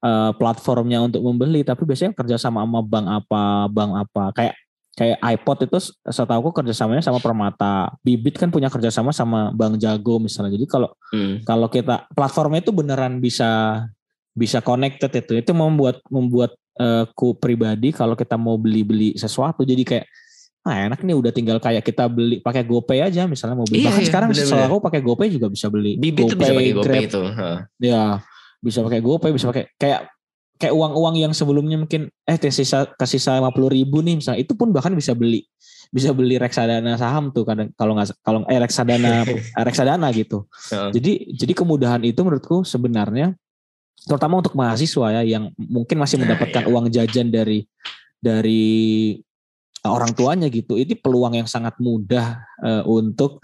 B: uh, platformnya untuk membeli, tapi biasanya kerja sama bank apa, bank apa. Kayak kayak iPod itu setahu aku kerjasamanya sama Permata, Bibit kan punya kerjasama sama Bang Jago misalnya. Jadi kalau hmm. kalau kita platformnya itu beneran bisa bisa connected itu, itu membuat membuat uh, ku pribadi kalau kita mau beli beli sesuatu jadi kayak ah enak nih udah tinggal kayak kita beli pakai GoPay aja misalnya mau beli. Iya, Bahkan iya, sekarang bener, setelah aku pakai GoPay juga bisa beli.
A: Bibit GoPay, bisa pakai GoPay itu.
B: Huh. Ya bisa pakai GoPay, bisa pakai kayak kayak uang-uang yang sebelumnya mungkin eh tersisa kasih saya lima puluh ribu nih misalnya itu pun bahkan bisa beli bisa beli reksadana saham tuh kadang kalau nggak kalau eh reksadana [LAUGHS] reksadana gitu jadi jadi kemudahan itu menurutku sebenarnya terutama untuk mahasiswa ya yang mungkin masih nah, mendapatkan nah, iya. uang jajan dari dari orang tuanya gitu ini peluang yang sangat mudah uh, untuk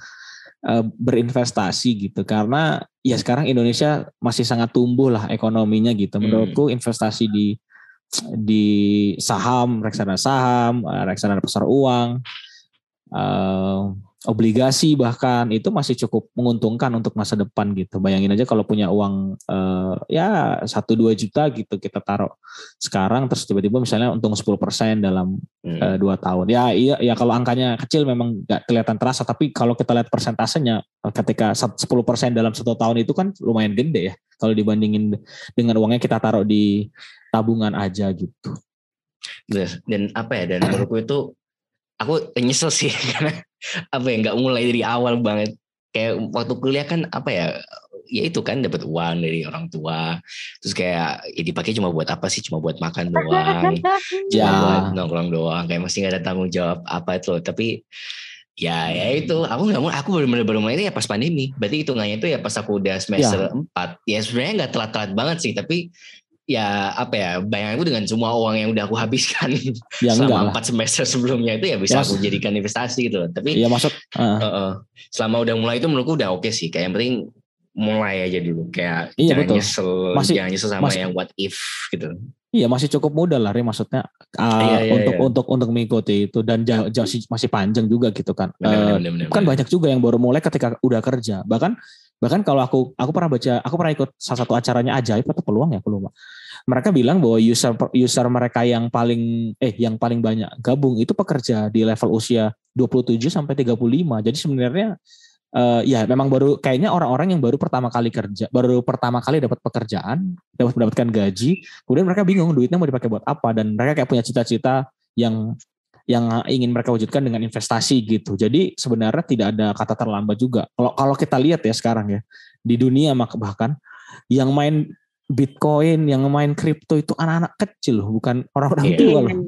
B: uh, berinvestasi gitu karena ya sekarang Indonesia masih sangat tumbuh lah ekonominya gitu. Hmm. Menurutku investasi di di saham, reksadana saham, eh, reksadana pasar uang, uh, obligasi bahkan itu masih cukup menguntungkan untuk masa depan gitu. Bayangin aja kalau punya uang uh, ya satu dua juta gitu kita taruh sekarang terus tiba-tiba misalnya untung 10% dalam hmm. dua tahun. Ya iya ya kalau angkanya kecil memang nggak kelihatan terasa tapi kalau kita lihat persentasenya ketika 10% dalam satu tahun itu kan lumayan gede ya kalau dibandingin dengan uangnya kita taruh di tabungan aja gitu.
A: Dan apa ya dan menurutku itu aku nyesel sih [LAUGHS] karena apa ya nggak mulai dari awal banget. Kayak waktu kuliah kan apa ya ya itu kan dapat uang dari orang tua. Terus kayak ya dipakai cuma buat apa sih cuma buat makan doang. [LAUGHS] Ya buat nongkrong doang kayak masih nggak ada tanggung jawab apa itu tapi ya ya itu. Aku nggak mau aku baru baru mulai itu ya pas pandemi. Berarti hitungannya itu ya pas aku udah semester ya. 4 ya sebenarnya nggak telat-telat banget sih tapi ya apa ya bayanganku dengan semua uang yang udah aku habiskan ya, [LAUGHS] selama empat semester sebelumnya itu ya bisa ya, aku jadikan investasi gitu tapi
B: ya masuk uh. Uh,
A: uh, selama udah mulai itu menurutku udah oke okay sih kayak yang penting mulai aja dulu kayak
B: iya,
A: jangan
B: betul.
A: nyesel masih, jangan nyesel sama masih, yang what if gitu
B: Iya masih cukup muda lah, Ri, maksudnya uh, iya, iya, untuk iya. untuk untuk mengikuti itu dan jauh, jauh masih panjang juga gitu kan. Bener, uh, bener, bener, kan bener. banyak juga yang baru mulai ketika udah kerja. Bahkan bahkan kalau aku aku pernah baca, aku pernah ikut salah satu acaranya ajaib atau peluang ya aku lupa mereka bilang bahwa user user mereka yang paling eh yang paling banyak gabung itu pekerja di level usia 27 sampai 35. Jadi sebenarnya uh, ya memang baru kayaknya orang-orang yang baru pertama kali kerja, baru pertama kali dapat pekerjaan, dapat mendapatkan gaji, kemudian mereka bingung duitnya mau dipakai buat apa dan mereka kayak punya cita-cita yang yang ingin mereka wujudkan dengan investasi gitu. Jadi sebenarnya tidak ada kata terlambat juga. Kalau kalau kita lihat ya sekarang ya di dunia bahkan yang main Bitcoin yang main kripto itu anak-anak kecil loh, bukan orang-orang yeah. tua loh.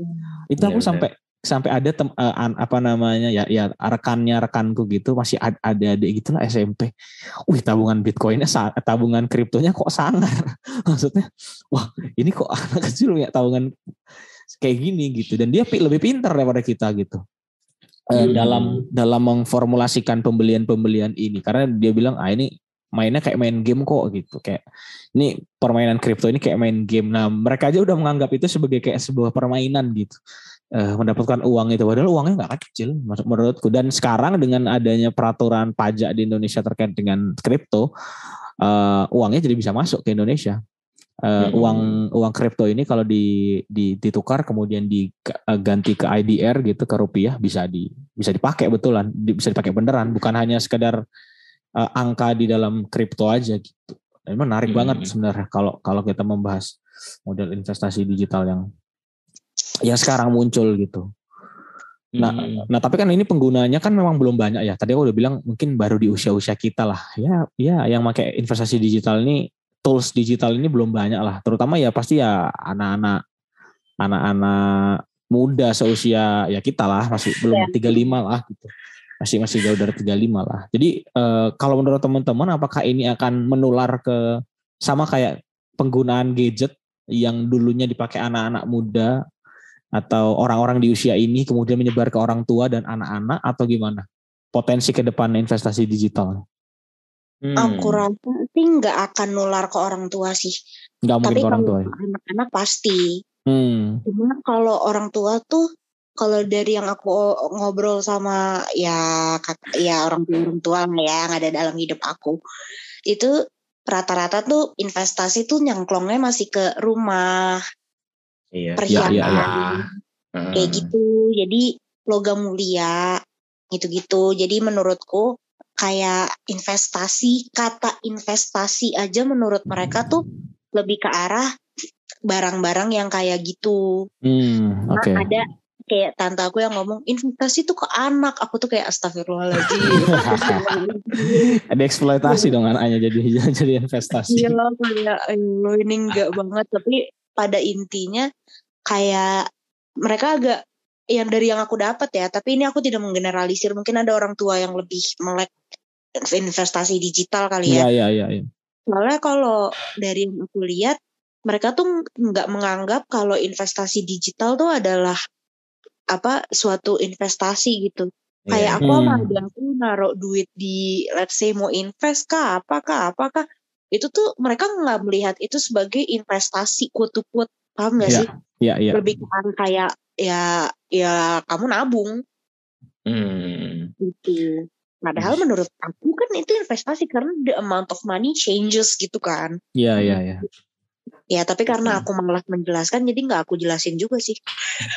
B: Itu aku yeah, sampai sampai ada tem, uh, apa namanya ya ya rekannya rekanku gitu masih ada adik gitu lah SMP. Wih tabungan Bitcoinnya tabungan kriptonya kok sangar. [LAUGHS] Maksudnya wah ini kok anak kecil ya tabungan kayak gini gitu. Dan dia lebih pintar daripada kita gitu. Uh, hmm. dalam dalam memformulasikan pembelian-pembelian ini. Karena dia bilang ah ini mainnya kayak main game kok gitu. Kayak ini permainan kripto ini kayak main game. Nah mereka aja udah menganggap itu sebagai kayak sebuah permainan gitu. Uh, mendapatkan uang itu. Padahal uangnya nggak kecil menurutku. Dan sekarang dengan adanya peraturan pajak di Indonesia terkait dengan kripto uh, uangnya jadi bisa masuk ke Indonesia uh, hmm. uang uang kripto ini kalau di, di ditukar kemudian diganti ke IDR gitu ke rupiah bisa di bisa dipakai betulan bisa dipakai beneran bukan hanya sekedar uh, angka di dalam kripto aja gitu. Memang menarik hmm. banget sebenarnya kalau kalau kita membahas model investasi digital yang yang sekarang muncul gitu. Nah, hmm. nah tapi kan ini penggunanya kan memang belum banyak ya. Tadi aku udah bilang mungkin baru di usia-usia kita lah. Ya, ya yang pakai investasi digital ini tools digital ini belum banyak lah. Terutama ya pasti ya anak-anak anak-anak muda seusia ya kita lah masih belum ya. 35 lah gitu masih masih jauh dari 35 lah. Jadi uh, kalau menurut teman-teman apakah ini akan menular ke sama kayak penggunaan gadget yang dulunya dipakai anak-anak muda atau orang-orang di usia ini kemudian menyebar ke orang tua dan anak-anak atau gimana? Potensi ke depan investasi digital.
C: Hmm. Aku rasa sih nggak akan nular ke orang tua sih.
B: Nggak mungkin Tapi ke orang tua. Ya?
C: Anak-anak pasti. Hmm. Cuma kalau orang tua tuh kalau dari yang aku ngobrol sama ya ya orang tua orang tua ya yang ada dalam hidup aku itu rata-rata tuh investasi tuh nyangklongnya masih ke rumah
A: iya,
C: perhiasan iya, iya, iya. kayak gitu jadi logam mulia gitu-gitu. Jadi menurutku kayak investasi, kata investasi aja menurut mereka tuh lebih ke arah barang-barang yang kayak gitu.
B: Hmm, oke. Okay.
C: Nah, ada kayak tante aku yang ngomong investasi tuh ke anak aku tuh kayak astagfirullahaladzim [LAUGHS]
B: ada eksploitasi dong anaknya jadi [LAUGHS] jadi investasi
C: iya kayak lo ini enggak banget tapi pada intinya kayak mereka agak yang dari yang aku dapat ya tapi ini aku tidak menggeneralisir mungkin ada orang tua yang lebih melek investasi digital kali
B: ya iya iya iya
C: soalnya kalau dari yang aku lihat mereka tuh nggak menganggap kalau investasi digital tuh adalah apa suatu investasi gitu. Yeah. Kayak aku hmm. sama ada aku naruh duit di let's say mau invest kah apakah apakah itu tuh mereka nggak melihat itu sebagai investasi quote quote paham gak yeah. sih?
B: Iya yeah, iya. Yeah.
C: Lebih kayak ya ya kamu nabung.
A: Hmm.
C: Gitu. Padahal menurut aku kan itu investasi karena the amount of money changes gitu kan.
B: Iya iya iya.
C: Ya tapi karena aku malah menjelaskan jadi nggak aku jelasin juga sih.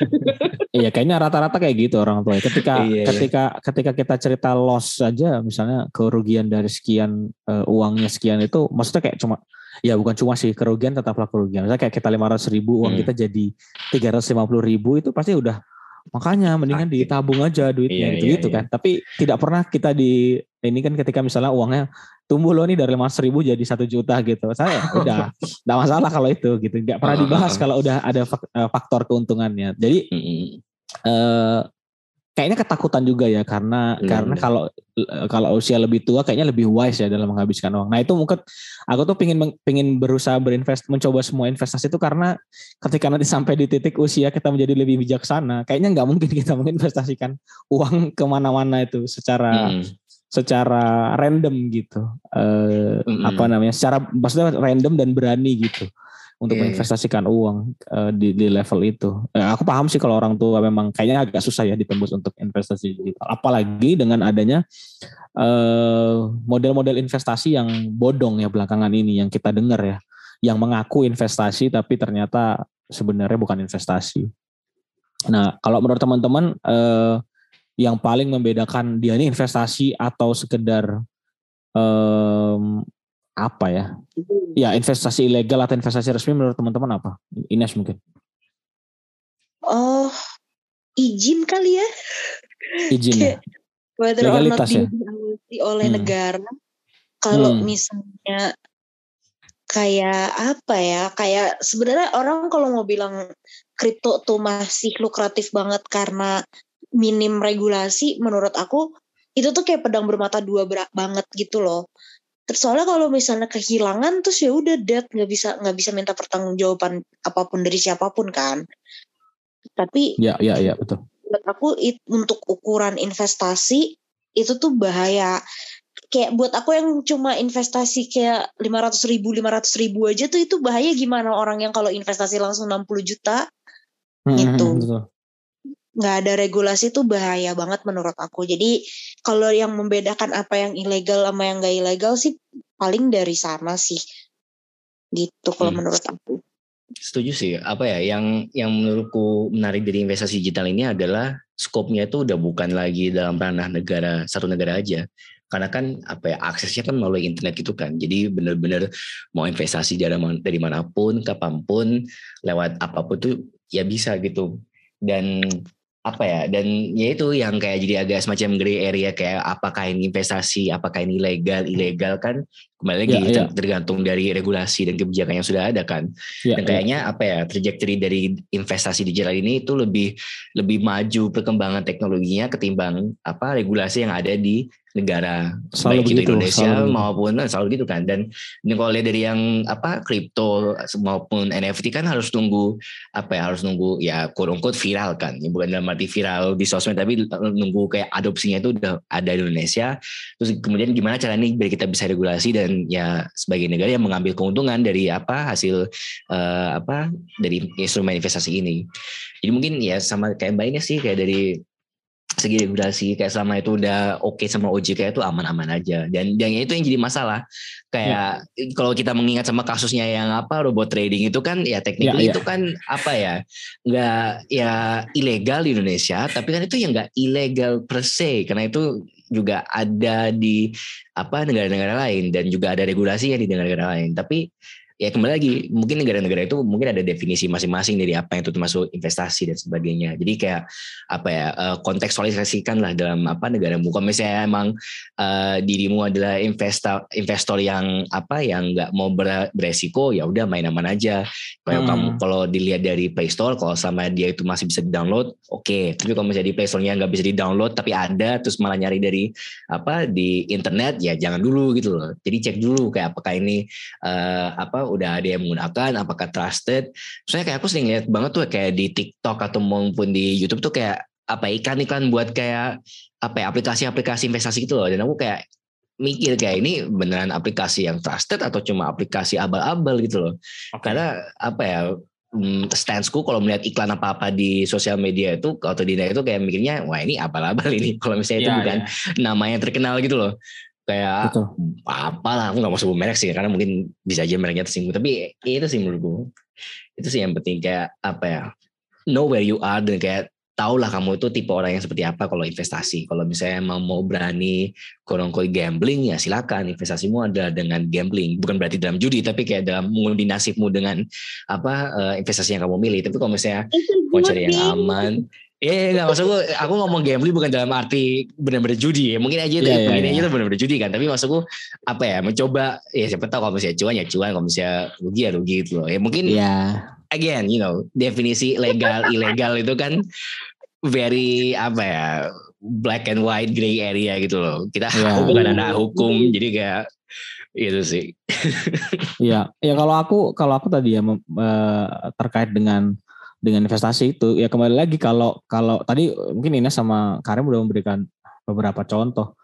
C: [LAUGHS]
B: iya kayaknya rata-rata kayak gitu orang tua. Ketika [LAUGHS] iya, iya, ketika ketika kita cerita loss saja misalnya kerugian dari sekian uh, uangnya sekian itu maksudnya kayak cuma ya bukan cuma sih kerugian tetaplah kerugian. Misalnya kayak kita lima ratus ribu uang hmm. kita jadi tiga ratus lima puluh ribu itu pasti udah makanya mendingan ditabung aja duitnya iya, gitu, gitu iya, kan. Tapi tidak pernah kita di ini kan ketika misalnya uangnya tumbuh loh nih dari lima ribu jadi satu juta gitu. Saya [LAUGHS] udah tidak masalah kalau itu gitu. Nggak pernah dibahas kalau udah ada eh, faktor keuntungannya. Jadi eh, kayaknya ketakutan juga ya karena hmm. karena kalau kalau usia lebih tua kayaknya lebih wise ya dalam menghabiskan uang. Nah itu mungkin aku tuh pingin pingin berusaha berinvest mencoba semua investasi itu karena ketika nanti sampai di titik usia kita menjadi lebih bijaksana, kayaknya nggak mungkin kita menginvestasikan uang ke mana-mana itu secara hmm secara random gitu uh, mm-hmm. apa namanya secara maksudnya random dan berani gitu untuk yeah, iya. menginvestasikan yeah. uang uh, di di level itu uh, aku paham sih kalau orang tua memang kayaknya agak susah ya ditembus untuk investasi digital apalagi dengan adanya uh, model-model investasi yang bodong ya belakangan ini yang kita dengar ya yang mengaku investasi tapi ternyata sebenarnya bukan investasi nah kalau menurut teman-teman uh, yang paling membedakan dia ini investasi atau sekedar apa ya? Ya investasi ilegal atau investasi resmi menurut teman-teman apa? Ines mungkin.
C: Oh, izin kali ya.
B: Izin ya.
C: Whether Legalitas or not ya? oleh hmm. negara. Kalau hmm. misalnya kayak apa ya? Kayak sebenarnya orang kalau mau bilang kripto tuh masih lukratif banget karena minim regulasi menurut aku itu tuh kayak pedang bermata dua berat banget gitu loh. Terus soalnya kalau misalnya kehilangan terus ya udah dead nggak bisa nggak bisa minta pertanggungjawaban apa pun dari siapa pun kan. Tapi
B: ya ya ya betul.
C: Menurut aku it, untuk ukuran investasi itu tuh bahaya. Kayak buat aku yang cuma investasi kayak lima ratus ribu, lima ratus ribu aja tuh itu bahaya gimana orang yang kalau investasi langsung 60 juta hmm, gitu. Betul nggak ada regulasi itu bahaya banget menurut aku. Jadi kalau yang membedakan apa yang ilegal sama yang nggak ilegal sih paling dari sana sih. Gitu kalau hmm. menurut aku.
A: Setuju sih. Apa ya yang yang menurutku menarik dari investasi digital ini adalah skopnya itu udah bukan lagi dalam ranah negara satu negara aja. Karena kan apa ya aksesnya kan melalui internet gitu kan. Jadi benar-benar mau investasi dari dari mana pun, kapan pun, lewat apa pun tuh ya bisa gitu. Dan apa ya dan ya itu yang kayak jadi agak semacam gray area kayak apakah ini investasi apakah ini legal ilegal kan kembali lagi ya, ya. tergantung dari regulasi dan kebijakan yang sudah ada kan ya, dan ya. kayaknya ya. apa ya trajectory dari investasi digital ini itu lebih lebih maju perkembangan teknologinya ketimbang apa regulasi yang ada di negara selalu baik begitu, itu Indonesia selalu maupun nah, selalu gitu kan dan ini kalau lihat dari yang apa kripto maupun NFT kan harus tunggu apa ya harus nunggu ya kurung unquote viral kan ya, bukan dalam arti viral di sosmed tapi nunggu kayak adopsinya itu udah ada di Indonesia terus kemudian gimana caranya biar kita bisa regulasi dan ya sebagai negara yang mengambil keuntungan dari apa hasil uh, apa dari instrumen investasi ini jadi mungkin ya sama kayak mbak ini sih kayak dari segi regulasi kayak selama itu udah oke okay sama OJK itu aman-aman aja dan yang itu yang jadi masalah kayak ya. kalau kita mengingat sama kasusnya yang apa robot trading itu kan ya teknik ya, itu ya. kan apa ya nggak ya ilegal di Indonesia tapi kan itu yang nggak ilegal per se karena itu juga ada di apa negara-negara lain dan juga ada regulasinya di negara-negara lain. Tapi ya kembali lagi mungkin negara-negara itu mungkin ada definisi masing-masing dari apa yang itu termasuk investasi dan sebagainya jadi kayak apa ya uh, kontekstualisasikan lah dalam apa negaramu kalau misalnya emang uh, dirimu adalah investor investor yang apa yang nggak mau ber, beresiko ya udah main aman aja kalau hmm. kamu kalau dilihat dari Play Store kalau sama dia itu masih bisa di download oke okay. tapi kalau misalnya di Play Store-nya nggak bisa di download tapi ada terus malah nyari dari apa di internet ya jangan dulu gitu loh jadi cek dulu kayak apakah ini uh, apa udah ada yang menggunakan apakah trusted. Soalnya kayak aku sering lihat banget tuh kayak di TikTok atau maupun di YouTube tuh kayak apa iklan-iklan buat kayak apa ya aplikasi-aplikasi investasi gitu loh. Dan aku kayak mikir kayak ini beneran aplikasi yang trusted atau cuma aplikasi abal-abal gitu loh. Okay. karena apa ya hmm, stansku kalau melihat iklan apa-apa di sosial media itu atau di itu kayak mikirnya wah ini abal-abal ini. Kalau misalnya itu yeah, bukan yeah. namanya terkenal gitu loh kayak Betul. apa lah aku nggak mau sebut merek sih karena mungkin bisa aja mereknya tersinggung tapi itu sih menurutku itu sih yang penting kayak apa ya know where you are dan kayak tahulah kamu itu tipe orang yang seperti apa kalau investasi. Kalau misalnya mau, mau berani korong-korong gambling ya silakan investasimu adalah dengan gambling. Bukan berarti dalam judi tapi kayak dalam mengundi nasibmu dengan apa uh, investasi yang kamu milih. Tapi kalau misalnya mau cari yang aman, Iya, yeah, nggak maksud gue, aku ngomong gambling bukan dalam arti benar-benar judi ya. Mungkin aja itu, yeah, mungkin yeah, aja itu benar-benar judi kan. Tapi maksud gue apa ya, mencoba ya siapa tahu kalau misalnya cuan ya cuan, kalau misalnya rugi ya rugi gitu loh. Ya mungkin yeah. again, you know, definisi legal [LAUGHS] ilegal itu kan very apa ya, black and white gray area gitu loh. Kita yeah. bukan anak hukum, jadi kayak itu sih.
B: Iya, ya kalau aku kalau aku tadi ya terkait dengan dengan investasi itu ya kembali lagi kalau kalau tadi mungkin Ina sama Karim udah memberikan beberapa contoh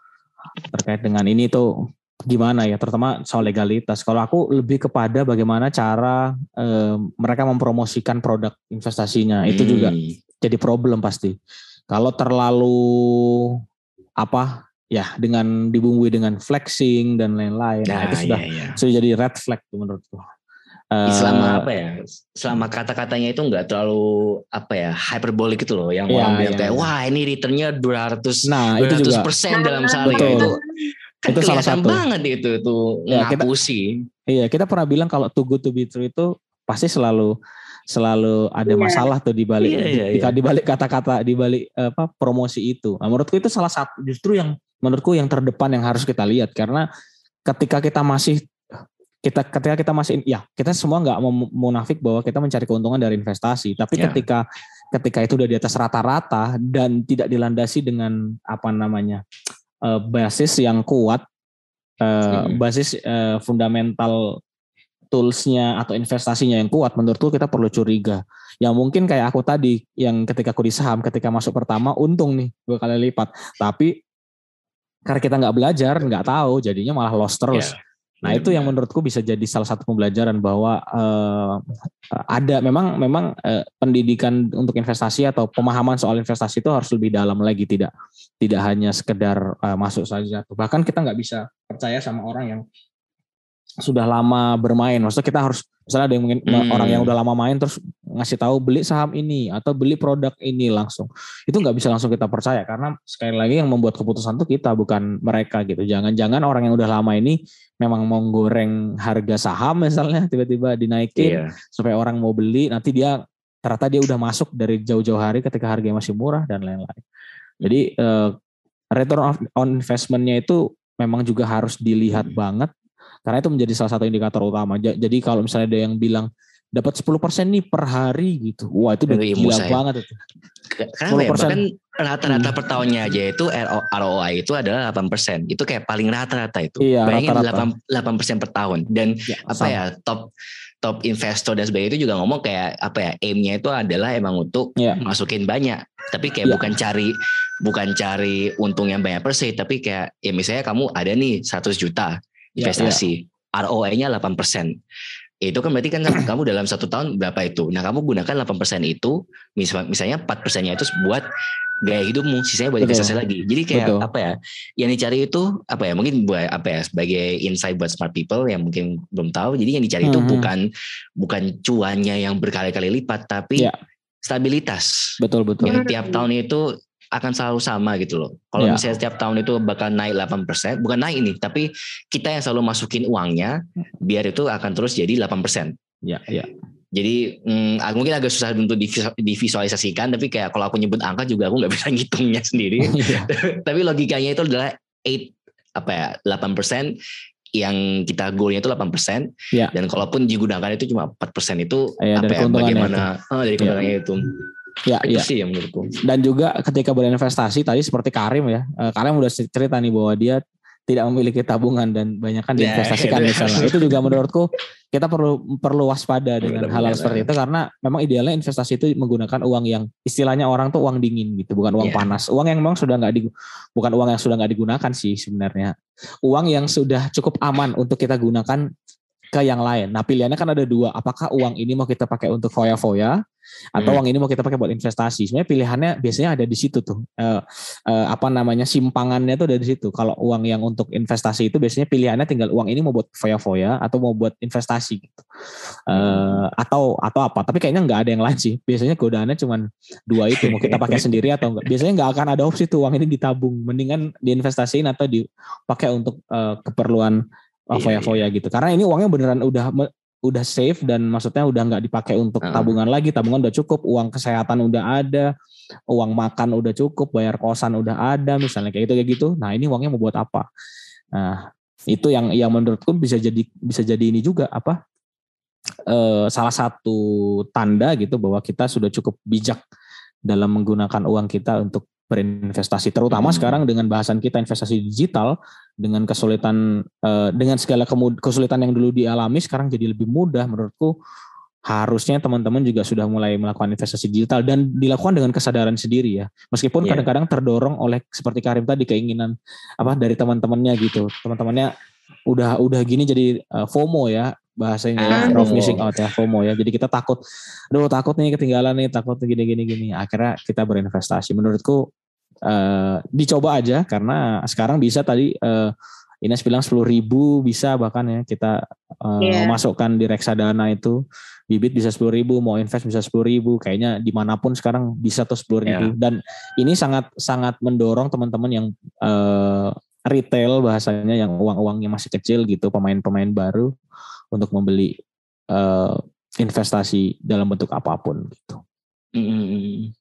B: terkait dengan ini tuh gimana ya terutama soal legalitas kalau aku lebih kepada bagaimana cara eh, mereka mempromosikan produk investasinya itu juga hmm. jadi problem pasti kalau terlalu apa ya dengan dibumbui dengan flexing dan lain-lain nah, itu sudah iya, iya. sudah jadi red flag tuh menurutku
A: selama apa ya selama kata-katanya itu nggak terlalu apa ya hyperbolik gitu loh yang ya, orang bilang ya. kayak wah ini returnnya 200 nah 200 itu juga. persen dalam sehari itu kan itu salah satu banget itu itu ya, ngapusi
B: kita, iya kita pernah bilang kalau too good to be true itu pasti selalu selalu ada iya. masalah tuh di balik yeah, yeah, yeah. di balik kata-kata di balik apa promosi itu. Nah, menurutku itu salah satu justru yang menurutku yang terdepan yang harus kita lihat karena ketika kita masih kita ketika kita masih ya kita semua nggak mau munafik bahwa kita mencari keuntungan dari investasi. Tapi yeah. ketika ketika itu udah di atas rata-rata dan tidak dilandasi dengan apa namanya uh, basis yang kuat uh, hmm. basis uh, fundamental toolsnya atau investasinya yang kuat menurutku kita perlu curiga. Yang mungkin kayak aku tadi yang ketika aku di saham ketika masuk pertama untung nih dua kali lipat. Tapi karena kita nggak belajar nggak tahu jadinya malah loss terus. Yeah Nah itu yang menurutku bisa jadi salah satu pembelajaran bahwa uh, ada memang memang uh, pendidikan untuk investasi atau pemahaman soal investasi itu harus lebih dalam lagi tidak tidak hanya sekedar uh, masuk saja. Bahkan kita nggak bisa percaya sama orang yang sudah lama bermain. Maksudnya kita harus misalnya ada yang mungkin hmm. orang yang udah lama main terus ngasih tahu beli saham ini atau beli produk ini langsung. Itu nggak bisa langsung kita percaya karena sekali lagi yang membuat keputusan itu kita bukan mereka gitu. Jangan-jangan orang yang udah lama ini memang mau goreng harga saham misalnya [LAUGHS] tiba-tiba dinaikin yeah. supaya orang mau beli nanti dia ternyata dia udah masuk dari jauh-jauh hari ketika harganya masih murah dan lain-lain. Jadi uh, return on investmentnya itu memang juga harus dilihat hmm. banget karena itu menjadi salah satu indikator utama. Jadi kalau misalnya ada yang bilang dapat 10% nih per hari gitu. Wah, itu udah gila saya. banget itu.
A: Karena ya, bahkan rata-rata per tahunnya aja itu ROI itu adalah 8%. Itu kayak paling rata-rata itu. Iya, Bayangin rata -rata. 8, 8% per tahun. Dan ya, apa sama. ya, top top investor dan sebagainya itu juga ngomong kayak apa ya aimnya itu adalah emang untuk ya. masukin banyak tapi kayak ya. bukan cari bukan cari untung yang banyak per se tapi kayak ya misalnya kamu ada nih 100 juta investasi. Ya, ya. ROI-nya 8%. ya itu kan berarti kan [CLEARS THROAT] kamu dalam satu tahun berapa itu. Nah kamu gunakan 8% itu, misalnya 4 persennya itu buat gaya hidupmu, sisanya buat investasi lagi. Jadi kayak Betul. apa ya, yang dicari itu apa ya, mungkin buat apa ya, sebagai insight buat smart people yang mungkin belum tahu. Jadi yang dicari mm -hmm. itu bukan bukan cuannya yang berkali-kali lipat, tapi yeah. stabilitas.
B: Betul betul.
A: Yang tiap tahun itu akan selalu sama gitu loh. Kalau yeah. misalnya setiap tahun itu bakal naik 8%, bukan naik ini, tapi kita yang selalu masukin uangnya biar itu akan terus jadi 8%.
B: Ya, yeah, ya. Yeah.
A: Jadi hmm, mungkin agak susah untuk divisualisasikan, tapi kayak kalau aku nyebut angka juga aku nggak bisa [LAUGHS] ngitungnya sendiri. [LAUGHS] Iya. tapi logikanya itu adalah 8 apa ya 8% yang kita goalnya itu 8% persen ya. dan kalaupun digunakan itu cuma 4% itu ya, apa ya bagaimana itu. Oh, dari keuntungannya ya. itu.
B: Ya, itu ya. sih yang menurutku. Dan juga ketika berinvestasi tadi seperti Karim ya, eh, Karim udah cerita nih bahwa dia tidak memiliki tabungan dan banyak kan diinvestasikan yeah, misalnya. [LAUGHS] Itu juga menurutku kita perlu perlu waspada dengan hal-hal seperti itu karena memang idealnya investasi itu menggunakan uang yang istilahnya orang tuh uang dingin gitu, bukan uang yeah. panas. Uang yang memang sudah nggak di bukan uang yang sudah nggak digunakan sih sebenarnya. Uang yang sudah cukup aman untuk kita gunakan ke yang lain. Nah pilihannya kan ada dua. Apakah uang ini mau kita pakai untuk foya-foya atau hmm. uang ini mau kita pakai buat investasi? Sebenarnya pilihannya biasanya ada di situ tuh. Uh, uh, apa namanya simpangannya tuh ada di situ. Kalau uang yang untuk investasi itu biasanya pilihannya tinggal uang ini mau buat foya-foya atau mau buat investasi gitu. Uh, atau atau apa? Tapi kayaknya nggak ada yang lain sih. Biasanya godaannya cuma dua itu. Mau kita pakai [LAUGHS] sendiri atau enggak. Biasanya nggak akan ada opsi tuh uang ini ditabung. Mendingan diinvestasiin atau dipakai untuk uh, keperluan oh, foya-foya gitu. Karena ini uangnya beneran udah udah safe dan maksudnya udah nggak dipakai untuk tabungan lagi, tabungan udah cukup, uang kesehatan udah ada, uang makan udah cukup, bayar kosan udah ada, misalnya kayak gitu kayak gitu. Nah ini uangnya mau buat apa? Nah itu yang yang menurutku bisa jadi bisa jadi ini juga apa? Eh, salah satu tanda gitu bahwa kita sudah cukup bijak dalam menggunakan uang kita untuk berinvestasi terutama hmm. sekarang dengan bahasan kita investasi digital dengan kesulitan uh, dengan segala kesulitan yang dulu dialami sekarang jadi lebih mudah menurutku. Harusnya teman-teman juga sudah mulai melakukan investasi digital dan dilakukan dengan kesadaran sendiri ya. Meskipun kadang kadang-kadang terdorong oleh seperti Karim tadi keinginan apa dari teman-temannya gitu. Teman-temannya udah udah gini jadi uh, FOMO ya bahasanya ah, fear of missing out ya FOMO ya. Jadi kita takut, aduh takut nih ketinggalan nih, takut gini gini gini. Akhirnya kita berinvestasi. Menurutku uh, dicoba aja karena sekarang bisa tadi uh, Ines bilang sepuluh ribu bisa bahkan ya kita uh, yeah. memasukkan di reksadana itu bibit bisa sepuluh ribu mau invest bisa sepuluh ribu kayaknya di mana pun sekarang bisa tuh sepuluh ribu yeah. dan ini sangat sangat mendorong teman-teman yang uh, retail bahasanya yang uang-uangnya masih kecil gitu pemain-pemain baru untuk membeli uh, investasi dalam bentuk apa pun gitu.
A: Mm,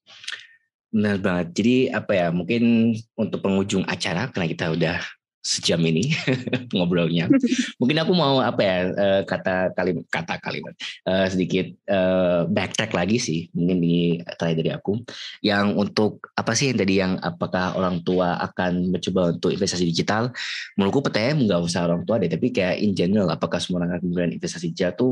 A: benar banget. Jadi apa ya mungkin untuk penghujung acara karena kita udah sejam ini [LAUGHS] ngobrolnya. [LAUGHS] Mungkin aku mau apa ya eh, kata kalimat kata kalimat uh, sedikit uh, backtrack lagi sih mungkin ini terakhir dari aku. Yang untuk apa sih yang tadi yang apakah orang tua akan mencoba untuk investasi digital? Menurutku PTM nggak usah orang tua deh tapi kayak in general apakah semua orang akan investasi digital tuh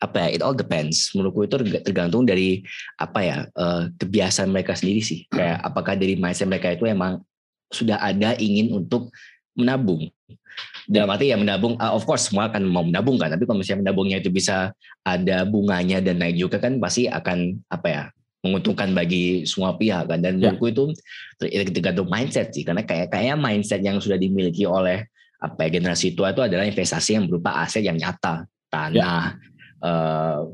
A: apa ya it all depends. Menurutku itu tergantung dari apa ya uh, kebiasaan mereka sendiri sih. Kayak apakah dari mindset mereka itu emang sudah ada ingin untuk menabung. Dalam arti ya menabung, uh, of course semua akan mau menabung kan, tapi kalau misalnya menabungnya itu bisa ada bunganya dan naik juga kan pasti akan apa ya menguntungkan bagi semua pihak kan dan ya. menurutku itu tergantung mindset sih karena kayak kayak mindset yang sudah dimiliki oleh apa ya, generasi tua itu adalah investasi yang berupa aset yang nyata tanah ya. uh,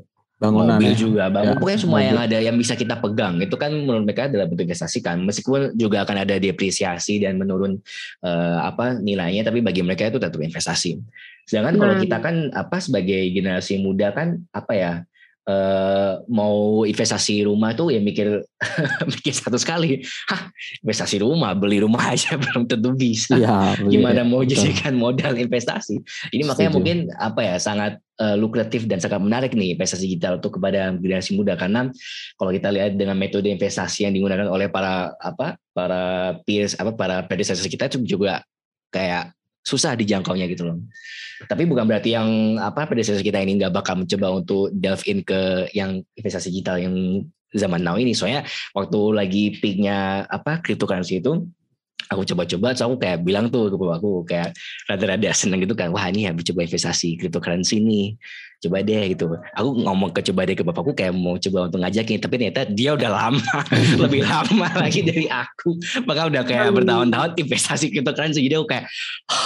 A: bangunan mobil ya. juga bangun ya, pokoknya semua mobil. yang ada yang bisa kita pegang itu kan menurut mereka adalah bentuk investasi kan meskipun juga akan ada depresiasi dan menurun uh, apa nilainya tapi bagi mereka itu tetap investasi sedangkan kalau hmm. kita kan apa sebagai generasi muda kan apa ya Uh, mau investasi rumah tuh ya mikir [LAUGHS] mikir satu sekali, hah investasi rumah beli rumah [LAUGHS] aja belum tentu bisa. Ya, Gimana mau jadikan modal investasi? Ini makanya Setuju. mungkin apa ya sangat uh, lukratif dan sangat menarik nih investasi digital untuk kepada generasi muda karena kalau kita lihat dengan metode investasi yang digunakan oleh para apa para peers apa para predecessor kita itu juga kayak susah dijangkaunya gitu loh. Tapi bukan berarti yang apa predecessor kita ini nggak bakal mencoba untuk delve in ke yang investasi digital yang zaman now ini. Soalnya waktu lagi peaknya apa cryptocurrency itu aku coba-coba so aku kayak bilang tuh ke aku kayak rada-rada seneng gitu kan wah ini habis coba investasi cryptocurrency nih coba deh gitu. Aku ngomong ke coba deh ke bapakku kayak mau coba untuk ngajakin tapi ternyata dia udah lama [LAUGHS] lebih lama [LAUGHS] lagi dari aku. Maka udah kayak bertahun-tahun investasi cryptocurrency jadi aku kayak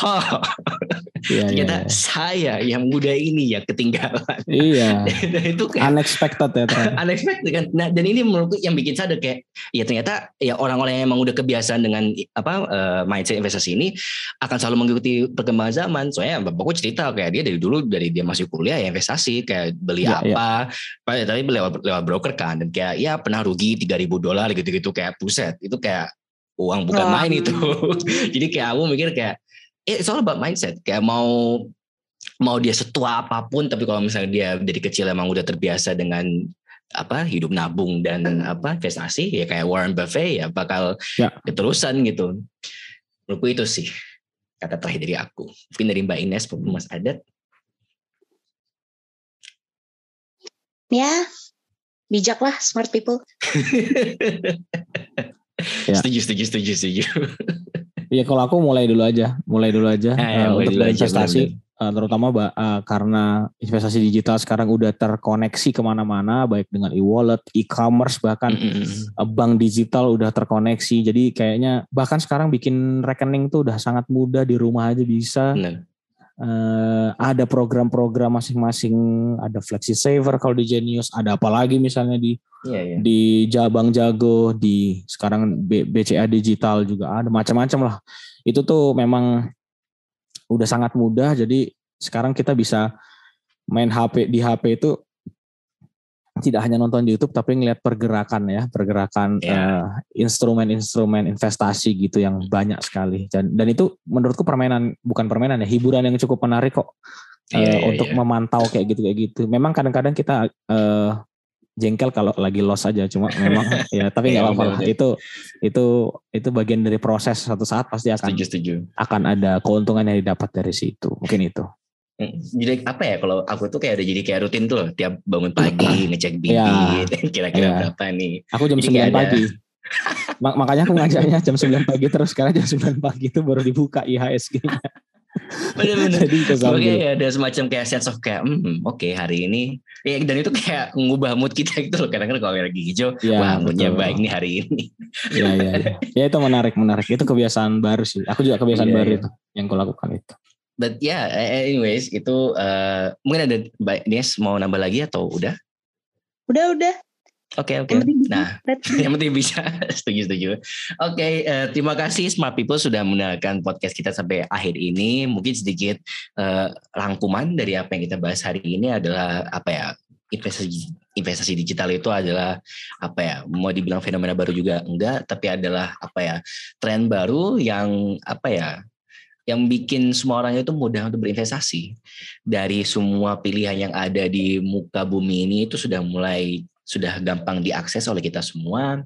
A: oh, [LAUGHS] iya, ternyata iya, iya. saya yang muda ini ya ketinggalan.
B: Iya. [LAUGHS] Itu kayak unexpected ya ternyata. [LAUGHS]
A: unexpected kan. Nah dan ini menurutku yang bikin sadar kayak ya ternyata ya orang-orang yang emang udah kebiasaan dengan apa uh, mindset investasi ini akan selalu mengikuti perkembangan zaman. Soalnya bapakku cerita kayak dia dari dulu dari dia masih kuliah ya investasi kayak beli ya, apa. Ya. tapi lewat lewat broker kan. Dan kayak ya pernah rugi tiga ribu dolar gitu-gitu. Kayak puset itu kayak uang bukan main itu. [LAUGHS] Jadi kayak aku mikir kayak it's all about mindset kayak mau mau dia setua apa pun tapi kalau misalnya dia dari kecil emang udah terbiasa dengan apa hidup nabung dan apa investasi ya kayak Warren Buffett ya bakal ya. keterusan gitu menurutku itu sih kata terakhir dari aku mungkin dari Mbak Ines Mas Adat
C: ya bijaklah smart people. [LAUGHS]
A: ya. Setuju, setuju, setuju, setuju.
B: Iya kalau aku mulai dulu aja, mulai dulu aja eh, uh, untuk investasi, uh, terutama uh, karena investasi digital sekarang udah terkoneksi ke mana-mana, baik dengan e-wallet, e-commerce bahkan mm -hmm. uh, bank digital udah terkoneksi. Jadi kayaknya bahkan sekarang bikin rekening tuh udah sangat mudah di rumah aja bisa. Bener uh, ada program-program masing-masing, ada flexi saver kalau di Genius, ada apa lagi misalnya di yeah, yeah. di Jabang Jago, di sekarang BCA Digital juga ada macam-macam lah. Itu tuh memang udah sangat mudah, jadi sekarang kita bisa main HP di HP itu tidak hanya nonton di YouTube tapi ngelihat pergerakan ya pergerakan yeah. Iya. uh, instrumen-instrumen investasi gitu yang banyak sekali dan dan itu menurutku permainan bukan permainan ya hiburan yang cukup menarik kok uh, yeah, yeah, untuk yeah. memantau kayak gitu kayak gitu memang kadang-kadang kita uh, jengkel kalau lagi loss aja cuma memang [LAUGHS] ya tapi nggak iya, apa-apa lah itu itu itu bagian dari proses satu saat pasti akan
A: setuju, setuju.
B: akan ada keuntungan yang didapat dari situ mungkin itu
A: Hmm, jadi apa ya kalau aku tuh kayak udah jadi kayak rutin tuh tiap bangun pagi [CLEARS THROAT] ngecek bibit ya. [LAUGHS] kira-kira ya. berapa nih.
B: Aku jam jadi 9 pagi. Makanya aku ngajaknya jam 9 pagi terus sekarang jam 9 pagi itu baru dibuka IHSG-nya. [LAUGHS]
A: Bener-bener. Oke ya ada semacam kayak sense of kayak, hmm, oke okay, hari ini. Ya, dan itu kayak ngubah mood kita [LAUGHS] gitu loh. Kadang-kadang kalau lagi hijau, ya, wah moodnya baik nih hari ini.
B: Iya, iya. Ya. ya itu menarik, menarik. Itu kebiasaan baru sih. Aku juga kebiasaan ya, baru ya. itu yang aku lakukan itu
A: but yeah, anyways itu uh, mungkin ada Mbak Nies mau nambah lagi atau udah?
C: Udah udah.
A: Oke okay, oke. Okay. Nah, yang penting bisa [LAUGHS] [LAUGHS] setuju setuju. Oke, okay, uh, eh, terima kasih Smart People sudah mendengarkan podcast kita sampai akhir ini. Mungkin sedikit uh, rangkuman dari apa yang kita bahas hari ini adalah apa ya investasi investasi digital itu adalah apa ya mau dibilang fenomena baru juga enggak tapi adalah apa ya tren baru yang apa ya yang bikin semua orang itu mudah untuk berinvestasi. Dari semua pilihan yang ada di muka bumi ini itu sudah mulai sudah gampang diakses oleh kita semua.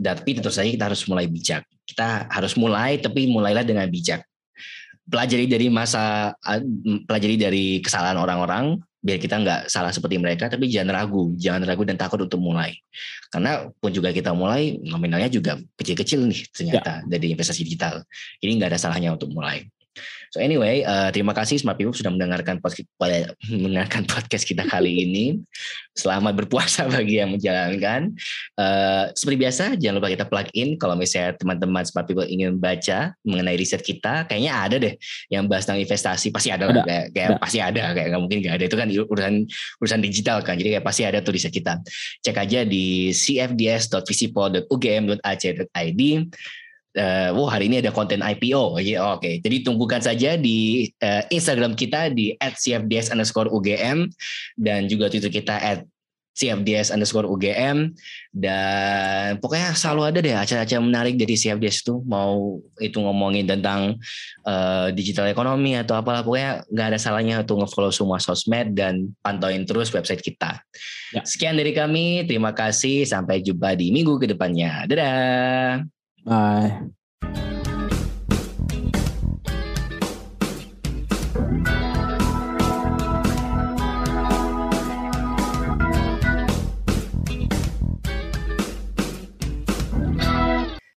A: Tapi tentu saja kita harus mulai bijak. Kita harus mulai tapi mulailah dengan bijak. Pelajari dari masa pelajari dari kesalahan orang-orang biar kita nggak salah seperti mereka tapi jangan ragu jangan ragu dan takut untuk mulai karena pun juga kita mulai nominalnya juga kecil-kecil nih ternyata ya. dari investasi digital ini nggak ada salahnya untuk mulai So anyway, uh, terima kasih Smart People sudah mendengarkan podcast, [LAUGHS] mendengarkan podcast kita kali ini. Selamat berpuasa [LAUGHS] bagi yang menjalankan. Uh, seperti biasa, jangan lupa kita plug in kalau misalnya teman-teman Smart People ingin baca mengenai riset kita. Kayaknya ada deh yang bahas tentang investasi. Pasti ada, ada. kayak, kayak ada. pasti ada. Kayak nggak mungkin nggak ada. Itu kan urusan urusan digital kan. Jadi kayak pasti ada tuh riset kita. Cek aja di cfds.visipol.ugm.ac.id uh, oh hari ini ada konten IPO. Ya, Oke, okay. jadi tunggukan saja di uh, Instagram kita di @cfds underscore UGM dan juga Twitter kita at CFDS underscore UGM dan pokoknya selalu ada deh acara-acara menarik dari CFDS itu mau itu ngomongin tentang uh, digital ekonomi atau apalah pokoknya nggak ada salahnya untuk ngefollow semua sosmed dan pantauin terus website kita. Ya. Sekian dari kami, terima kasih sampai jumpa di minggu ke depannya. Dadah.
B: 哎。